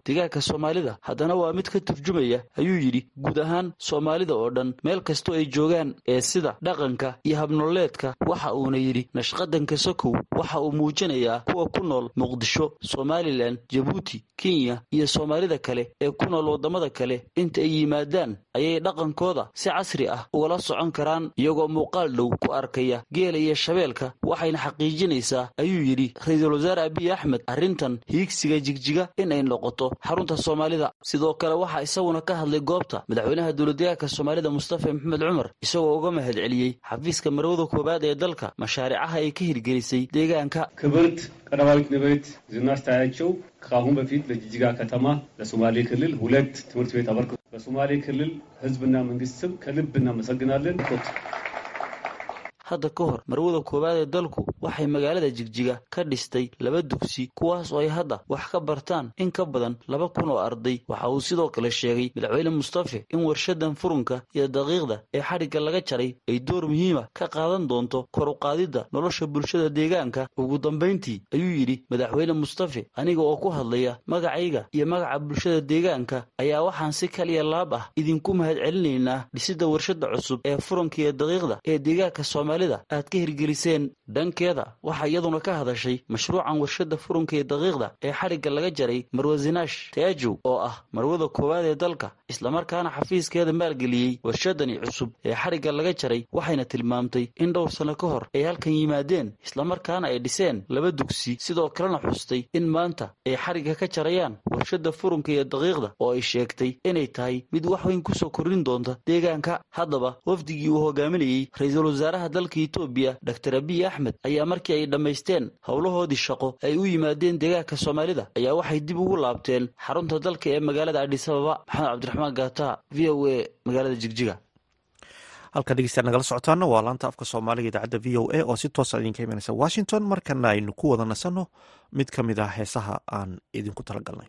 S19: soomaalida. Haddana waa mid ka turjumaya ayuu yidhi guud ahaan soomaalida oo dhan meel kastoo ay joogaan ee sida dhaqanka iyo habnoleedka waxa uuna yidhi nashqadanka sokow waxa uu muujinayaa kuwa ku nool muqdisho somalilan jabuuti kenya iyo soomaalida kale ee ku nool waddamada kale. Inta ay yimaadaan ayay dhaqankooda si casri ah ugala socon karaan iyagoo muuqaal dhow ku arkaya geela iyo shabeelka. Waxayna xaqiijinaysaa ayuu yidhi ra'iisul wasaare abiy axmed arrintan hiigsiga jigjiga in ay noqoto xarunta soomaalida sidoo kale waxaa isaguna ka hadlay goobta madaxweynaha dowladdeegaanka soomaalida mustafa maxamed cumar isagoo uga mahad celiyey xafiiska marwada koowaad ee dalka mashaariicaha ay ka hirgelisay deegaanka
S21: ክብርት ቀዳማዊት ንብረት ዝናሽ ታያቸው ከአሁን በፊት ለጅጅጋ ከተማ ለሶማሌ ክልል ሁለት ትምህርት ቤት አበርክቶ በሶማሌ ክልል ሕዝብና መንግስት ስም ከልብ እናመሰግናለን።
S19: hadda ka hor marwada koowaad ee dalku waxay magaalada jigjiga ka dhistay laba dugsi kuwaas oo ay hadda wax ka bartaan in ka badan laba kun oo arday. Waxa uu sidoo kale sheegay madaxweyne mustafe in warshadan furunka iyo daqiiqda ee xadhigga laga jaray ay door muhiima ka qaadan doonto kor u qaadidda nolosha bulshada deegaanka. Ugu dambayntii ayuu yidhi madaxweyne mustafe aniga oo ku hadlaya magacayga iyo magaca bulshada deegaanka ayaa waxaan si kaliya laab ah idinku mahad celinaynaa dhisidda warshada cusub ee furunka iyo daqiiqda ee deegaanka soomaali soomaalida aad ka hirgeliseen dhankeeda waxaa iyaduna ka hadashay mashruucan warshada furunka iyo daqiiqda ee xadhigga laga jaray marwasinaash taajow oo ah marwada koowaad ee dalka islamarkaana xafiiskeeda maalgeliyey warshadani cusub ee xadhigga laga jaray waxayna tilmaamtay in dhowr sano ka hor ay halkan yimaadeen islamarkaana ay dhiseen laba dugsi sidoo kalena xustay in maanta ay xadhigga ka jarayaan warshada furunka iyo daqiiqda oo ay sheegtay inay tahay mid wax weyn ku soo kordhin doonta deegaanka. Haddaba wafdigii uu hogaaminayey ra'iisul wasaaraha dalka etoobiya doctor abiy axmed ayaa markii ay dhammaysteen howlahoodii shaqo ay u yimaadeen deegaanka soomaalida ayaa waxay dib ugu laabteen xarunta dalka ee magaalada adhisababa maxamed cabdiraxmaan gaata v o a magaalada jigjiga.
S1: Halka dhegeystayaal nagala socotaana waa laanta afka soomaaliga idaacadda v o a oo si toosa idinka imanaysa washington. Markana aynu ku wada nasanno mid ka mid ah heesaha aan idinku talagalnay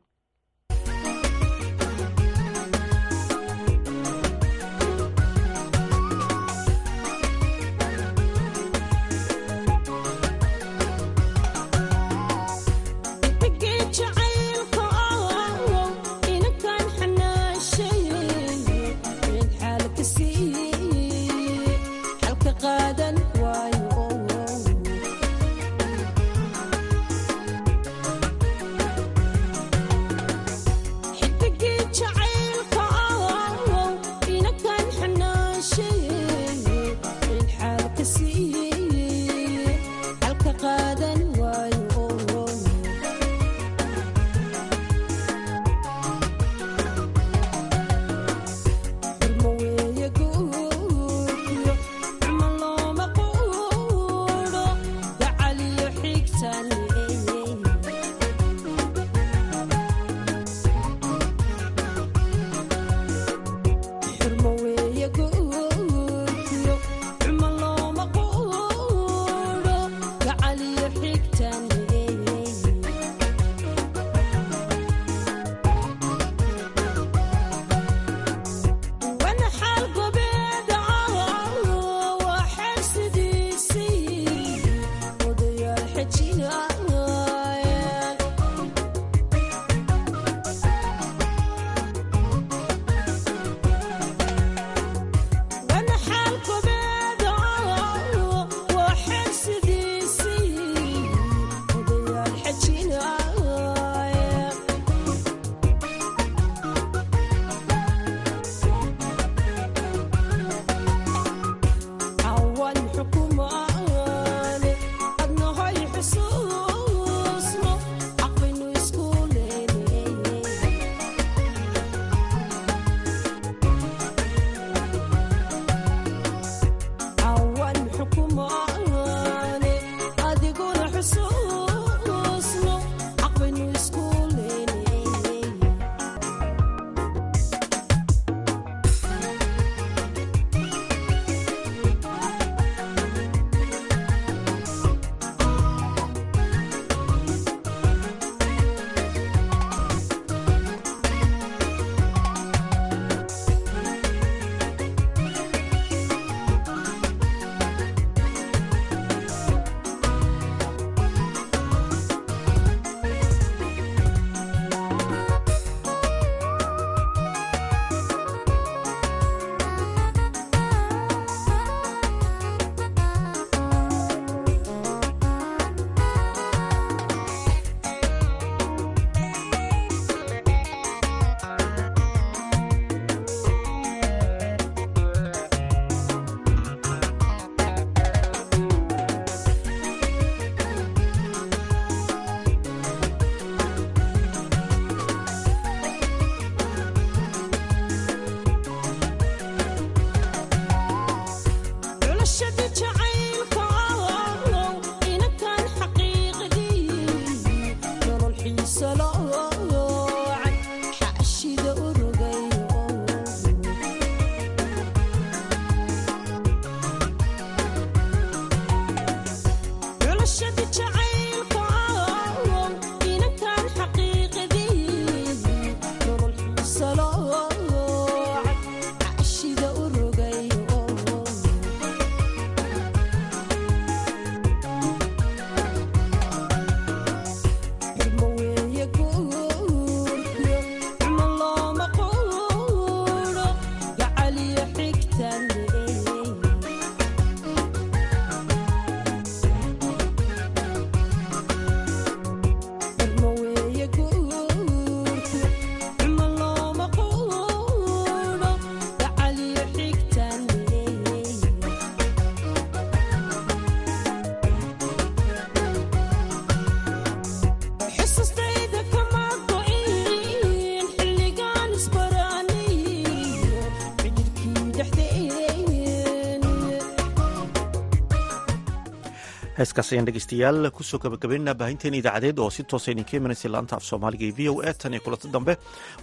S1: heeskaas ayaan dhegeystayaal ku soo gabagabaynaa baahinteena idaacadeed oo si toosa idinka imanaysa laanta af soomaaliga ee v o a tan iyo kulanto dambe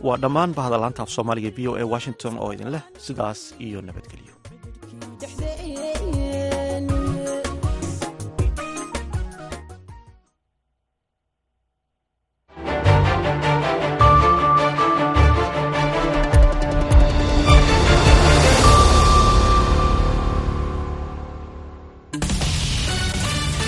S1: waa dhammaan bahda laanta af soomaaliga ee v o a washington oo idin leh sidaas iyo nabadgelyo